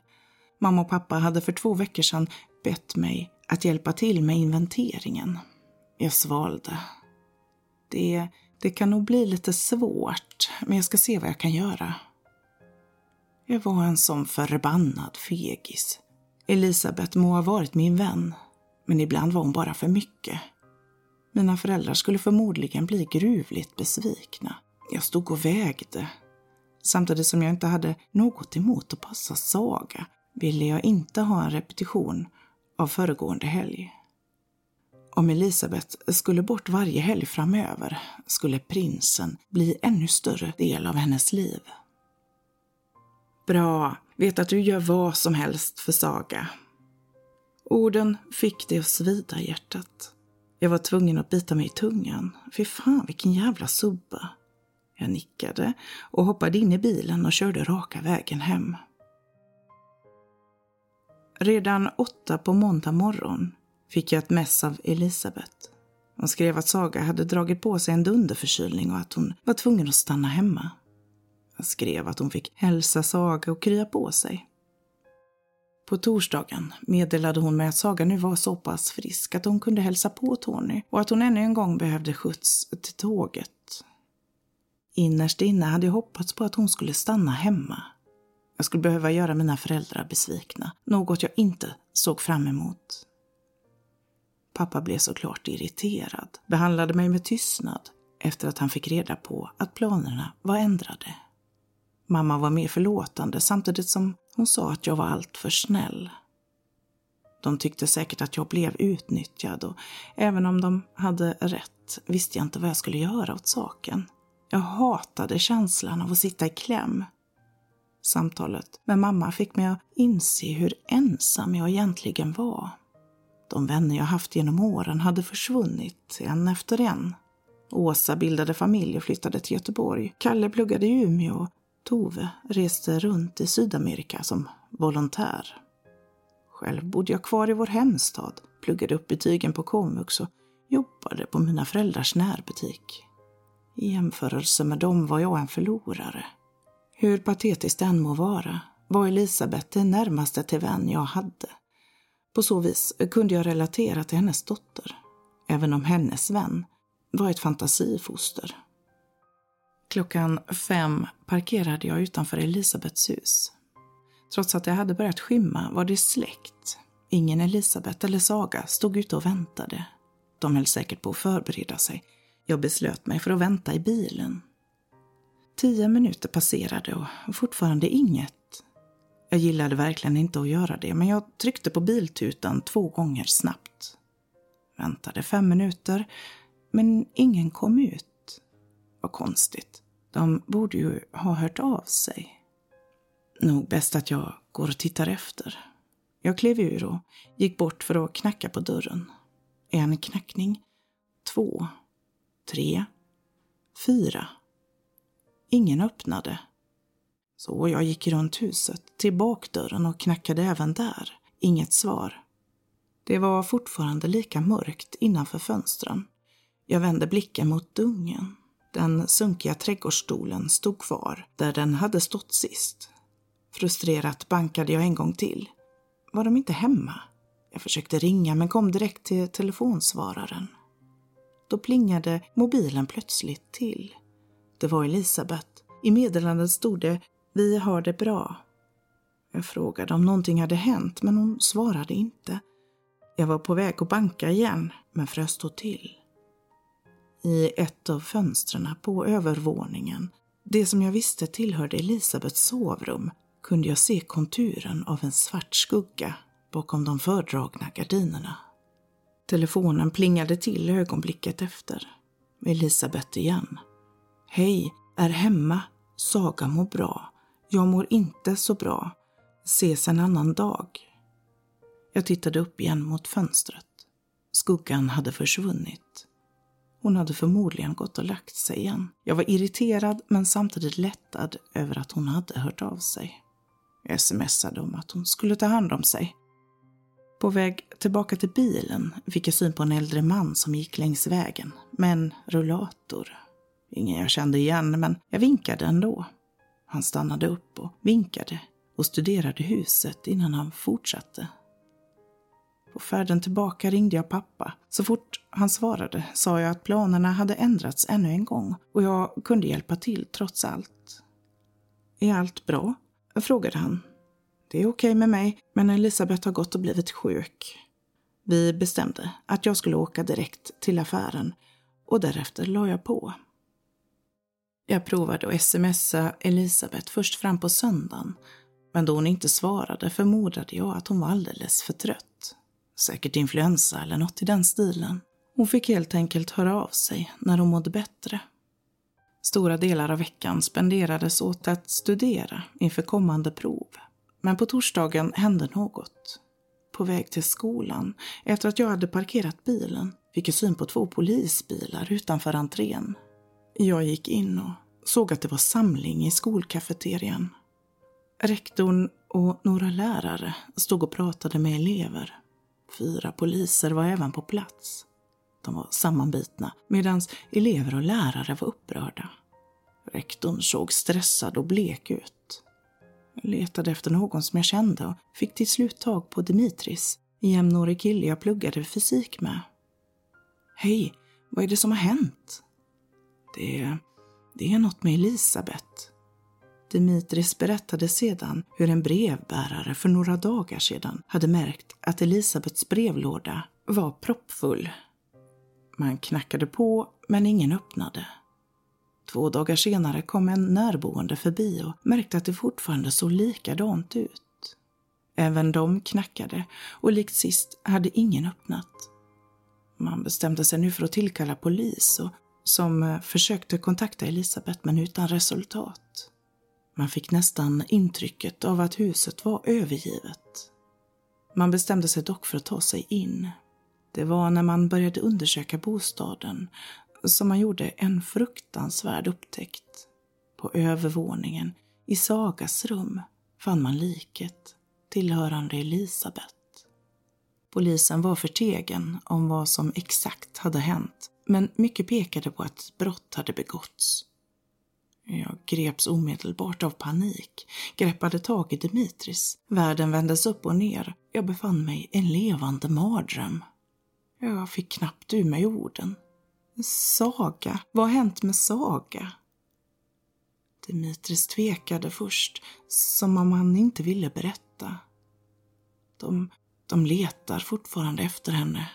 Mamma och pappa hade för två veckor sedan bett mig att hjälpa till med inventeringen. Jag svalde. Det, det kan nog bli lite svårt, men jag ska se vad jag kan göra. Jag var en sån förbannad fegis. Elisabeth må ha varit min vän, men ibland var hon bara för mycket. Mina föräldrar skulle förmodligen bli gruvligt besvikna. Jag stod och vägde. Samtidigt som jag inte hade något emot att passa Saga ville jag inte ha en repetition av föregående helg. Om Elisabeth skulle bort varje helg framöver skulle prinsen bli ännu större del av hennes liv. Bra, vet att du gör vad som helst för Saga. Orden fick det att svida i hjärtat. Jag var tvungen att bita mig i tungan. Fy fan vilken jävla subba. Jag nickade och hoppade in i bilen och körde raka vägen hem. Redan åtta på måndag morgon fick jag ett mess av Elisabeth. Hon skrev att Saga hade dragit på sig en dunderförkylning och att hon var tvungen att stanna hemma. Jag skrev att hon fick hälsa Saga och krya på sig. På torsdagen meddelade hon mig att Saga nu var så pass frisk att hon kunde hälsa på Tony och att hon ännu en gång behövde skjuts till tåget. Innerst inne hade jag hoppats på att hon skulle stanna hemma. Jag skulle behöva göra mina föräldrar besvikna, något jag inte såg fram emot. Pappa blev såklart irriterad, behandlade mig med tystnad efter att han fick reda på att planerna var ändrade. Mamma var mer förlåtande samtidigt som hon sa att jag var alltför snäll. De tyckte säkert att jag blev utnyttjad och även om de hade rätt visste jag inte vad jag skulle göra åt saken. Jag hatade känslan av att sitta i kläm. Samtalet med mamma fick mig att inse hur ensam jag egentligen var. De vänner jag haft genom åren hade försvunnit en efter en. Åsa bildade familj och flyttade till Göteborg. Kalle pluggade i Umeå. Tove reste runt i Sydamerika som volontär. Själv bodde jag kvar i vår hemstad, pluggade upp betygen på komvux och jobbade på mina föräldrars närbutik. I jämförelse med dem var jag en förlorare. Hur patetiskt det än må vara var Elisabeth det närmaste till vän jag hade. På så vis kunde jag relatera till hennes dotter, även om hennes vän var ett fantasifoster. Klockan fem parkerade jag utanför Elisabeths hus. Trots att det hade börjat skymma var det släckt. Ingen Elisabeth eller Saga stod ute och väntade. De höll säkert på att förbereda sig. Jag beslöt mig för att vänta i bilen. Tio minuter passerade och fortfarande inget. Jag gillade verkligen inte att göra det, men jag tryckte på biltutan två gånger snabbt. Väntade fem minuter, men ingen kom ut. Konstigt. De borde ju ha hört av sig. Nog bäst att jag går och tittar efter. Jag klev ur och gick bort för att knacka på dörren. En knackning. Två. Tre. Fyra. Ingen öppnade. Så jag gick runt huset, till bakdörren och knackade även där. Inget svar. Det var fortfarande lika mörkt innanför fönstren. Jag vände blicken mot dungen. Den sunkiga trädgårdsstolen stod kvar där den hade stått sist. Frustrerat bankade jag en gång till. Var de inte hemma? Jag försökte ringa men kom direkt till telefonsvararen. Då plingade mobilen plötsligt till. Det var Elisabeth. I meddelandet stod det “Vi har det bra”. Jag frågade om någonting hade hänt men hon svarade inte. Jag var på väg att banka igen men frös då till. I ett av fönstren på övervåningen, det som jag visste tillhörde Elisabeths sovrum, kunde jag se konturen av en svart skugga bakom de fördragna gardinerna. Telefonen plingade till ögonblicket efter. Elisabeth igen. Hej, är hemma. Saga mår bra. Jag mår inte så bra. Ses en annan dag. Jag tittade upp igen mot fönstret. Skuggan hade försvunnit. Hon hade förmodligen gått och lagt sig igen. Jag var irriterad men samtidigt lättad över att hon hade hört av sig. Jag smsade om att hon skulle ta hand om sig. På väg tillbaka till bilen fick jag syn på en äldre man som gick längs vägen med en rullator. Ingen jag kände igen, men jag vinkade ändå. Han stannade upp och vinkade och studerade huset innan han fortsatte. På färden tillbaka ringde jag pappa. Så fort han svarade sa jag att planerna hade ändrats ännu en gång och jag kunde hjälpa till trots allt. Är allt bra? frågade han. Det är okej med mig, men Elisabeth har gått och blivit sjuk. Vi bestämde att jag skulle åka direkt till affären och därefter la jag på. Jag provade att smsa Elisabeth först fram på söndagen, men då hon inte svarade förmodade jag att hon var alldeles för trött. Säkert influensa eller något i den stilen. Hon fick helt enkelt höra av sig när hon mådde bättre. Stora delar av veckan spenderades åt att studera inför kommande prov. Men på torsdagen hände något. På väg till skolan, efter att jag hade parkerat bilen, fick jag syn på två polisbilar utanför entrén. Jag gick in och såg att det var samling i skolkafeterian. Rektorn och några lärare stod och pratade med elever. Fyra poliser var även på plats. De var sammanbitna medan elever och lärare var upprörda. Rektorn såg stressad och blek ut. Jag letade efter någon som jag kände och fick till slut tag på Dimitris, en jämnårig kille jag pluggade fysik med. Hej, vad är det som har hänt? Det, det är något med Elisabeth. Dimitris berättade sedan hur en brevbärare för några dagar sedan hade märkt att Elisabeths brevlåda var proppfull. Man knackade på, men ingen öppnade. Två dagar senare kom en närboende förbi och märkte att det fortfarande såg likadant ut. Även de knackade och likt sist hade ingen öppnat. Man bestämde sig nu för att tillkalla polis och som försökte kontakta Elisabeth men utan resultat. Man fick nästan intrycket av att huset var övergivet. Man bestämde sig dock för att ta sig in. Det var när man började undersöka bostaden som man gjorde en fruktansvärd upptäckt. På övervåningen, i Sagas rum, fann man liket tillhörande Elisabet. Polisen var förtegen om vad som exakt hade hänt, men mycket pekade på att brott hade begåtts. Jag greps omedelbart av panik, greppade tag i Dimitris. Världen vändes upp och ner. Jag befann mig i en levande mardröm. Jag fick knappt ur mig orden. Saga? Vad har hänt med Saga? Dimitris tvekade först, som om han inte ville berätta. De, de letar fortfarande efter henne.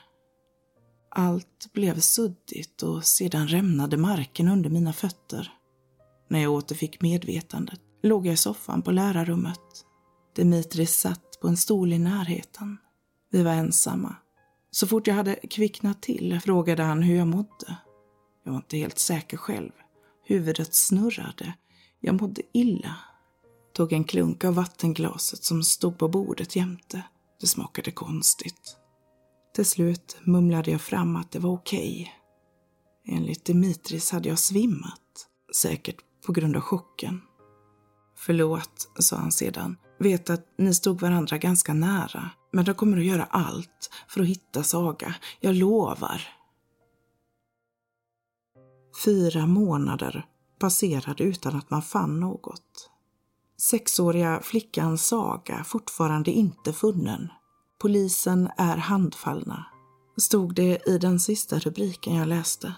Allt blev suddigt och sedan rämnade marken under mina fötter. När jag återfick medvetandet låg jag i soffan på lärarrummet. Dimitris satt på en stol i närheten. Vi var ensamma. Så fort jag hade kvicknat till frågade han hur jag mådde. Jag var inte helt säker själv. Huvudet snurrade. Jag mådde illa. Tog en klunk av vattenglaset som stod på bordet jämte. Det smakade konstigt. Till slut mumlade jag fram att det var okej. Enligt Dimitris hade jag svimmat. Säkert på grund av chocken. Förlåt, sa han sedan. Vet att ni stod varandra ganska nära, men de kommer att göra allt för att hitta Saga. Jag lovar. Fyra månader passerade utan att man fann något. Sexåriga flickan Saga fortfarande inte funnen. Polisen är handfallna, stod det i den sista rubriken jag läste.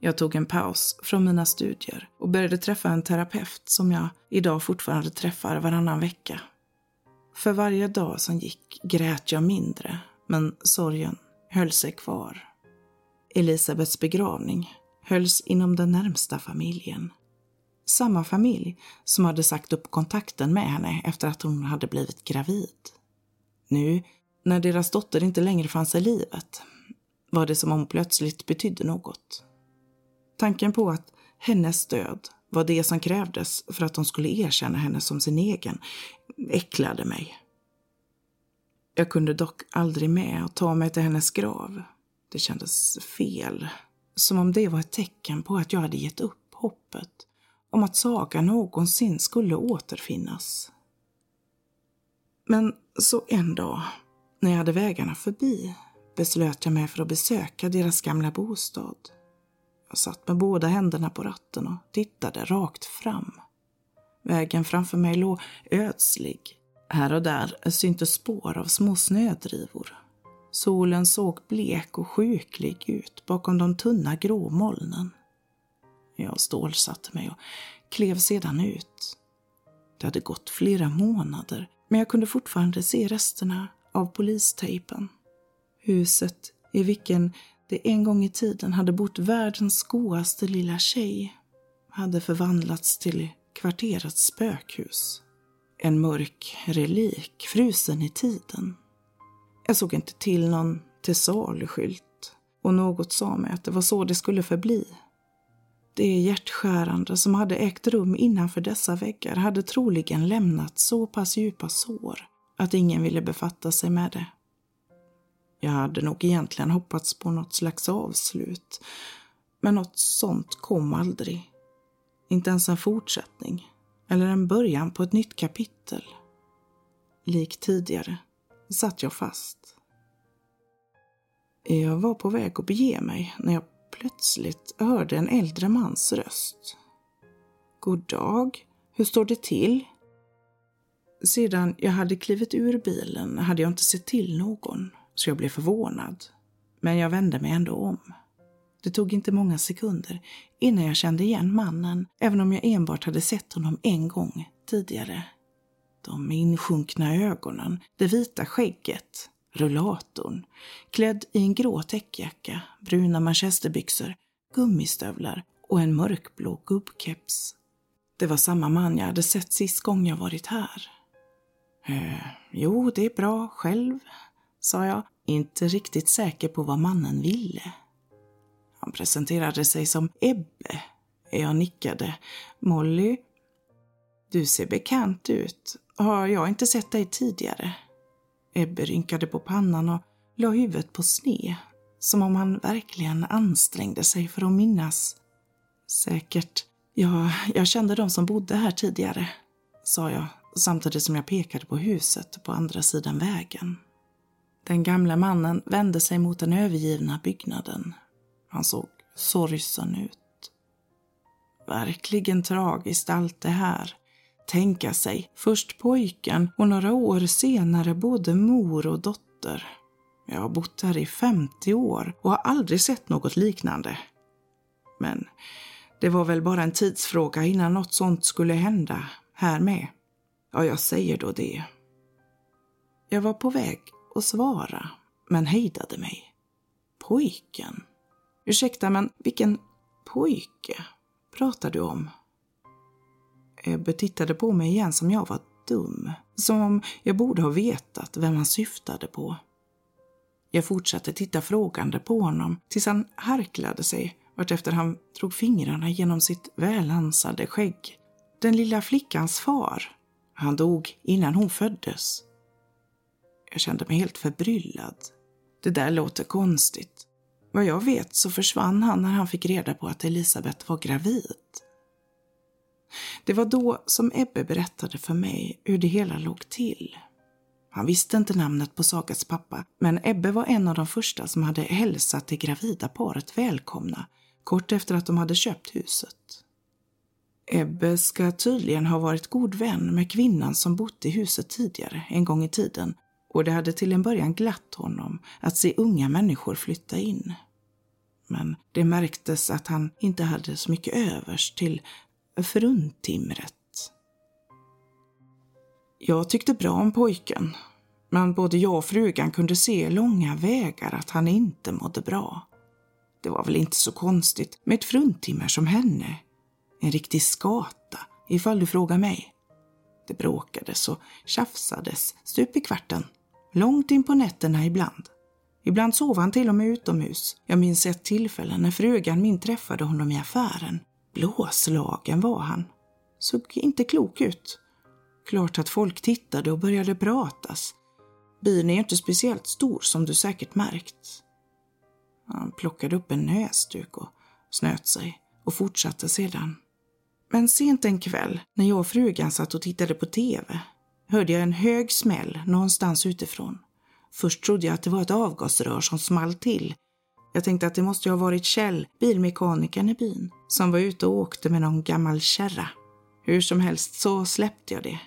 Jag tog en paus från mina studier och började träffa en terapeut som jag idag fortfarande träffar varannan vecka. För varje dag som gick grät jag mindre, men sorgen höll sig kvar. Elisabeths begravning hölls inom den närmsta familjen. Samma familj som hade sagt upp kontakten med henne efter att hon hade blivit gravid. Nu, när deras dotter inte längre fanns i livet, var det som om plötsligt betydde något. Tanken på att hennes död var det som krävdes för att de skulle erkänna henne som sin egen äcklade mig. Jag kunde dock aldrig med att ta mig till hennes grav. Det kändes fel. Som om det var ett tecken på att jag hade gett upp hoppet om att Saga någonsin skulle återfinnas. Men så en dag, när jag hade vägarna förbi, beslöt jag mig för att besöka deras gamla bostad. Jag satt med båda händerna på ratten och tittade rakt fram. Vägen framför mig låg ödslig. Här och där syntes spår av små snödrivor. Solen såg blek och sjuklig ut bakom de tunna grå molnen. Jag stålsatte mig och klev sedan ut. Det hade gått flera månader, men jag kunde fortfarande se resterna av polistejpen. Huset i vilken det en gång i tiden hade bott världens godaste lilla tjej hade förvandlats till kvarterets spökhus. En mörk relik frusen i tiden. Jag såg inte till någon till saluskylt och något sa mig att det var så det skulle förbli. Det hjärtskärande som hade ägt rum innanför dessa väggar hade troligen lämnat så pass djupa sår att ingen ville befatta sig med det. Jag hade nog egentligen hoppats på något slags avslut. Men något sånt kom aldrig. Inte ens en fortsättning. Eller en början på ett nytt kapitel. Lik tidigare satt jag fast. Jag var på väg att bege mig när jag plötsligt hörde en äldre mans röst. God dag, hur står det till? Sedan jag hade klivit ur bilen hade jag inte sett till någon så jag blev förvånad. Men jag vände mig ändå om. Det tog inte många sekunder innan jag kände igen mannen, även om jag enbart hade sett honom en gång tidigare. De insjunkna ögonen, det vita skägget, rullatorn, klädd i en grå täckjacka, bruna manchesterbyxor, gummistövlar och en mörkblå gubbkeps. Det var samma man jag hade sett sist gång jag varit här. Eh, jo, det är bra själv, sa jag, inte riktigt säker på vad mannen ville. Han presenterade sig som Ebbe. Jag nickade. Molly, du ser bekant ut. Har jag inte sett dig tidigare? Ebbe rynkade på pannan och la huvudet på sne. Som om han verkligen ansträngde sig för att minnas. Säkert. Ja, jag kände de som bodde här tidigare, sa jag samtidigt som jag pekade på huset på andra sidan vägen. Den gamla mannen vände sig mot den övergivna byggnaden. Han såg sorgsen ut. Verkligen tragiskt allt det här. Tänka sig, först pojken och några år senare både mor och dotter. Jag har bott här i 50 år och har aldrig sett något liknande. Men det var väl bara en tidsfråga innan något sånt skulle hända här med. Ja, jag säger då det. Jag var på väg att svara, men hejdade mig. Pojken? Ursäkta, men vilken pojke pratar du om? Ebbe tittade på mig igen som jag var dum. Som om jag borde ha vetat vem han syftade på. Jag fortsatte titta frågande på honom tills han harklade sig vartefter han drog fingrarna genom sitt välansade skägg. Den lilla flickans far. Han dog innan hon föddes. Jag kände mig helt förbryllad. Det där låter konstigt. Vad jag vet så försvann han när han fick reda på att Elisabeth var gravid. Det var då som Ebbe berättade för mig hur det hela låg till. Han visste inte namnet på Sagas pappa, men Ebbe var en av de första som hade hälsat det gravida paret välkomna kort efter att de hade köpt huset. Ebbe ska tydligen ha varit god vän med kvinnan som bott i huset tidigare, en gång i tiden, och det hade till en början glatt honom att se unga människor flytta in. Men det märktes att han inte hade så mycket övers till fruntimret. Jag tyckte bra om pojken, men både jag och frugan kunde se långa vägar att han inte mådde bra. Det var väl inte så konstigt med ett fruntimmer som henne. En riktig skata, ifall du frågar mig. Det bråkades och tjafsades stup i kvarten, långt in på nätterna ibland. Ibland sov han till och med utomhus. Jag minns ett tillfälle när frugan min träffade honom i affären. Blåslagen var han. Såg inte klok ut. Klart att folk tittade och började pratas. Byn är ju inte speciellt stor som du säkert märkt. Han plockade upp en näsduk och snöt sig och fortsatte sedan. Men sent en kväll, när jag och frugan satt och tittade på TV, hörde jag en hög smäll någonstans utifrån. Först trodde jag att det var ett avgasrör som small till. Jag tänkte att det måste ha varit Kjell, bilmekanikern i byn, som var ute och åkte med någon gammal kärra. Hur som helst så släppte jag det.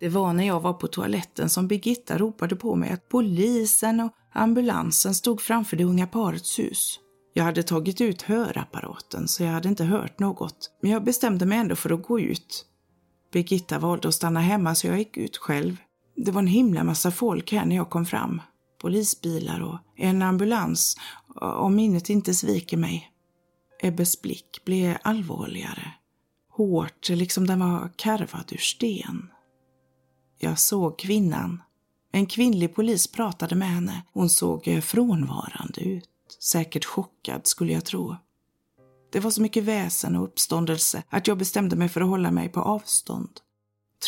Det var när jag var på toaletten som Birgitta ropade på mig att polisen och ambulansen stod framför det unga parets hus. Jag hade tagit ut hörapparaten så jag hade inte hört något, men jag bestämde mig ändå för att gå ut. Birgitta valde att stanna hemma så jag gick ut själv. Det var en himla massa folk här när jag kom fram. Polisbilar och en ambulans, om minnet inte sviker mig. Ebbes blick blev allvarligare. Hårt, liksom den var karvad ur sten. Jag såg kvinnan. En kvinnlig polis pratade med henne. Hon såg eh, frånvarande ut. Säkert chockad, skulle jag tro. Det var så mycket väsen och uppståndelse att jag bestämde mig för att hålla mig på avstånd.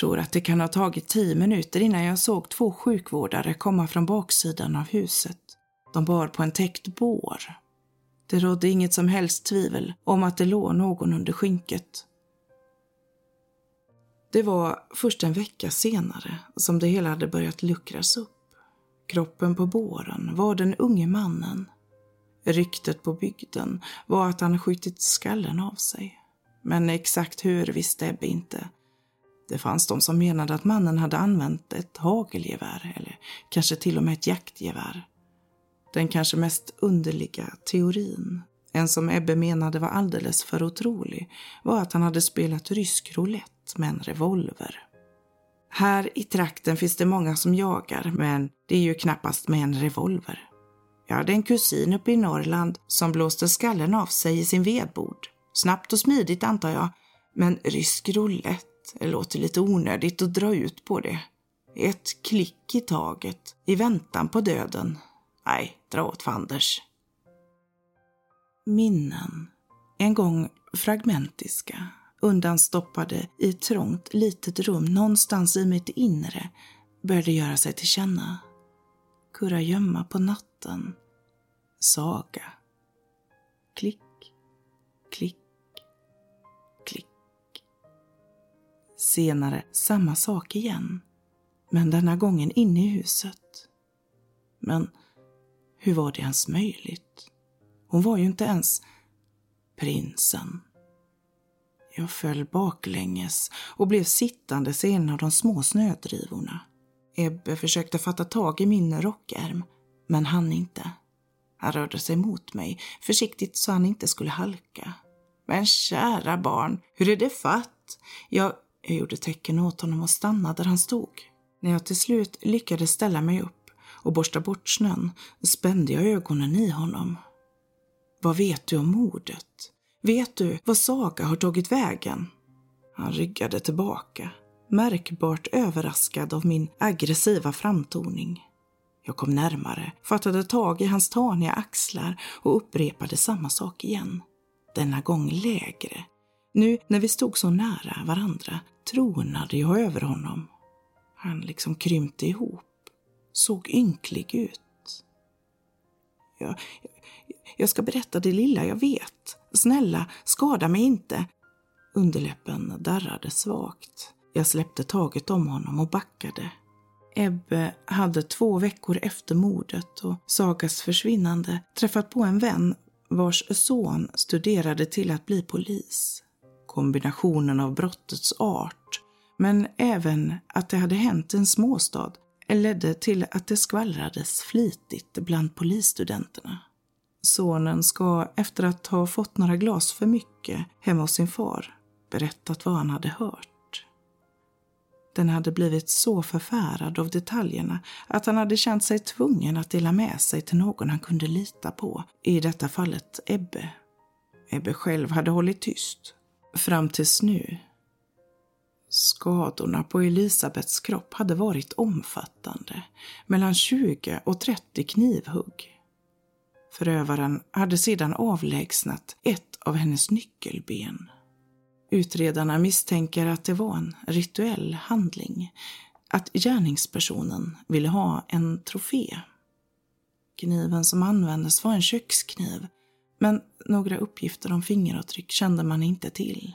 Tror att det kan ha tagit tio minuter innan jag såg två sjukvårdare komma från baksidan av huset. De bar på en täckt bår. Det rådde inget som helst tvivel om att det låg någon under skynket. Det var först en vecka senare som det hela hade börjat luckras upp. Kroppen på båren var den unge mannen. Ryktet på bygden var att han skjutit skallen av sig. Men exakt hur visste Ebbe inte. Det fanns de som menade att mannen hade använt ett hagelgevär eller kanske till och med ett jaktgevär. Den kanske mest underliga teorin, en som Ebbe menade var alldeles för otrolig, var att han hade spelat rysk roulette med en revolver. Här i trakten finns det många som jagar, men det är ju knappast med en revolver. Jag hade en kusin uppe i Norrland som blåste skallen av sig i sin vedbord. Snabbt och smidigt antar jag, men rysk roulette det låter lite onödigt att dra ut på det. Ett klick i taget, i väntan på döden. Nej, dra åt fanders. Minnen. En gång fragmentiska, undanstoppade i ett trångt litet rum någonstans i mitt inre, började göra sig till känna. Kurra gömma på natten. Saga. Klick, klick, klick. Senare samma sak igen, men denna gången inne i huset. Men hur var det ens möjligt? Hon var ju inte ens prinsen. Jag föll baklänges och blev sittandes i en av de små snödrivorna. Ebbe försökte fatta tag i min rockärm, men han inte. Han rörde sig mot mig, försiktigt så han inte skulle halka. Men kära barn, hur är det fatt? Jag, jag gjorde tecken åt honom att stanna där han stod. När jag till slut lyckades ställa mig upp och borsta bort snön spände jag ögonen i honom. Vad vet du om mordet? Vet du vad Saga har tagit vägen? Han ryggade tillbaka, märkbart överraskad av min aggressiva framtoning. Jag kom närmare, fattade tag i hans taniga axlar och upprepade samma sak igen. Denna gång lägre. Nu när vi stod så nära varandra tronade jag över honom. Han liksom krympte ihop, såg ynklig ut. Jag, jag ska berätta det lilla jag vet. Snälla, skada mig inte. Underläppen darrade svagt. Jag släppte taget om honom och backade. Ebbe hade två veckor efter mordet och Sagas försvinnande träffat på en vän vars son studerade till att bli polis. Kombinationen av brottets art, men även att det hade hänt i en småstad, ledde till att det skvallrades flitigt bland polisstudenterna. Sonen ska, efter att ha fått några glas för mycket hemma hos sin far, berättat vad han hade hört. Den hade blivit så förfärad av detaljerna att han hade känt sig tvungen att dela med sig till någon han kunde lita på, i detta fallet Ebbe. Ebbe själv hade hållit tyst. Fram tills nu. Skadorna på Elisabets kropp hade varit omfattande, mellan 20 och 30 knivhugg. Förövaren hade sedan avlägsnat ett av hennes nyckelben. Utredarna misstänker att det var en rituell handling, att gärningspersonen ville ha en trofé. Kniven som användes var en kökskniv, men några uppgifter om fingeravtryck kände man inte till.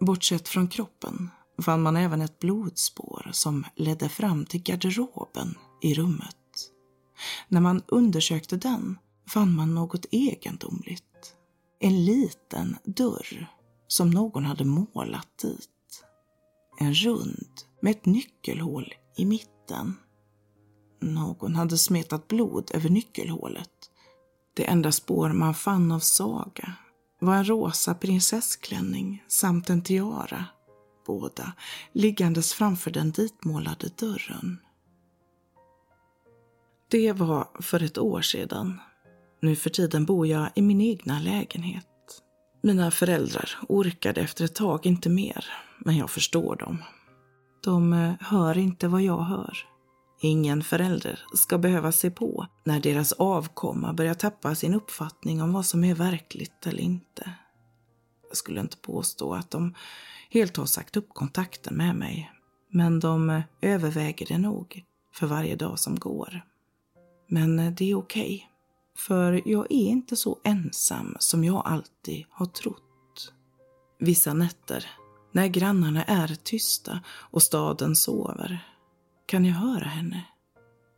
Bortsett från kroppen fann man även ett blodspår som ledde fram till garderoben i rummet. När man undersökte den fann man något egendomligt. En liten dörr som någon hade målat dit. En rund med ett nyckelhål i mitten. Någon hade smetat blod över nyckelhålet. Det enda spår man fann av Saga var en rosa prinsessklänning samt en tiara, båda liggandes framför den ditmålade dörren. Det var för ett år sedan. Nu för tiden bor jag i min egna lägenhet. Mina föräldrar orkade efter ett tag inte mer, men jag förstår dem. De eh, hör inte vad jag hör. Ingen förälder ska behöva se på när deras avkomma börjar tappa sin uppfattning om vad som är verkligt eller inte. Jag skulle inte påstå att de helt har sagt upp kontakten med mig, men de eh, överväger det nog för varje dag som går. Men eh, det är okej. Okay. För jag är inte så ensam som jag alltid har trott. Vissa nätter, när grannarna är tysta och staden sover, kan jag höra henne.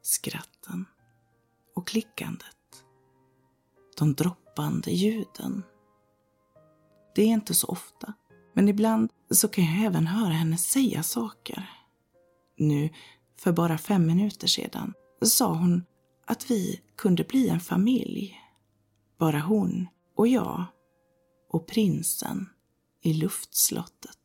Skratten och klickandet. De droppande ljuden. Det är inte så ofta, men ibland så kan jag även höra henne säga saker. Nu, för bara fem minuter sedan, sa hon att vi kunde bli en familj. Bara hon och jag och prinsen i luftslottet.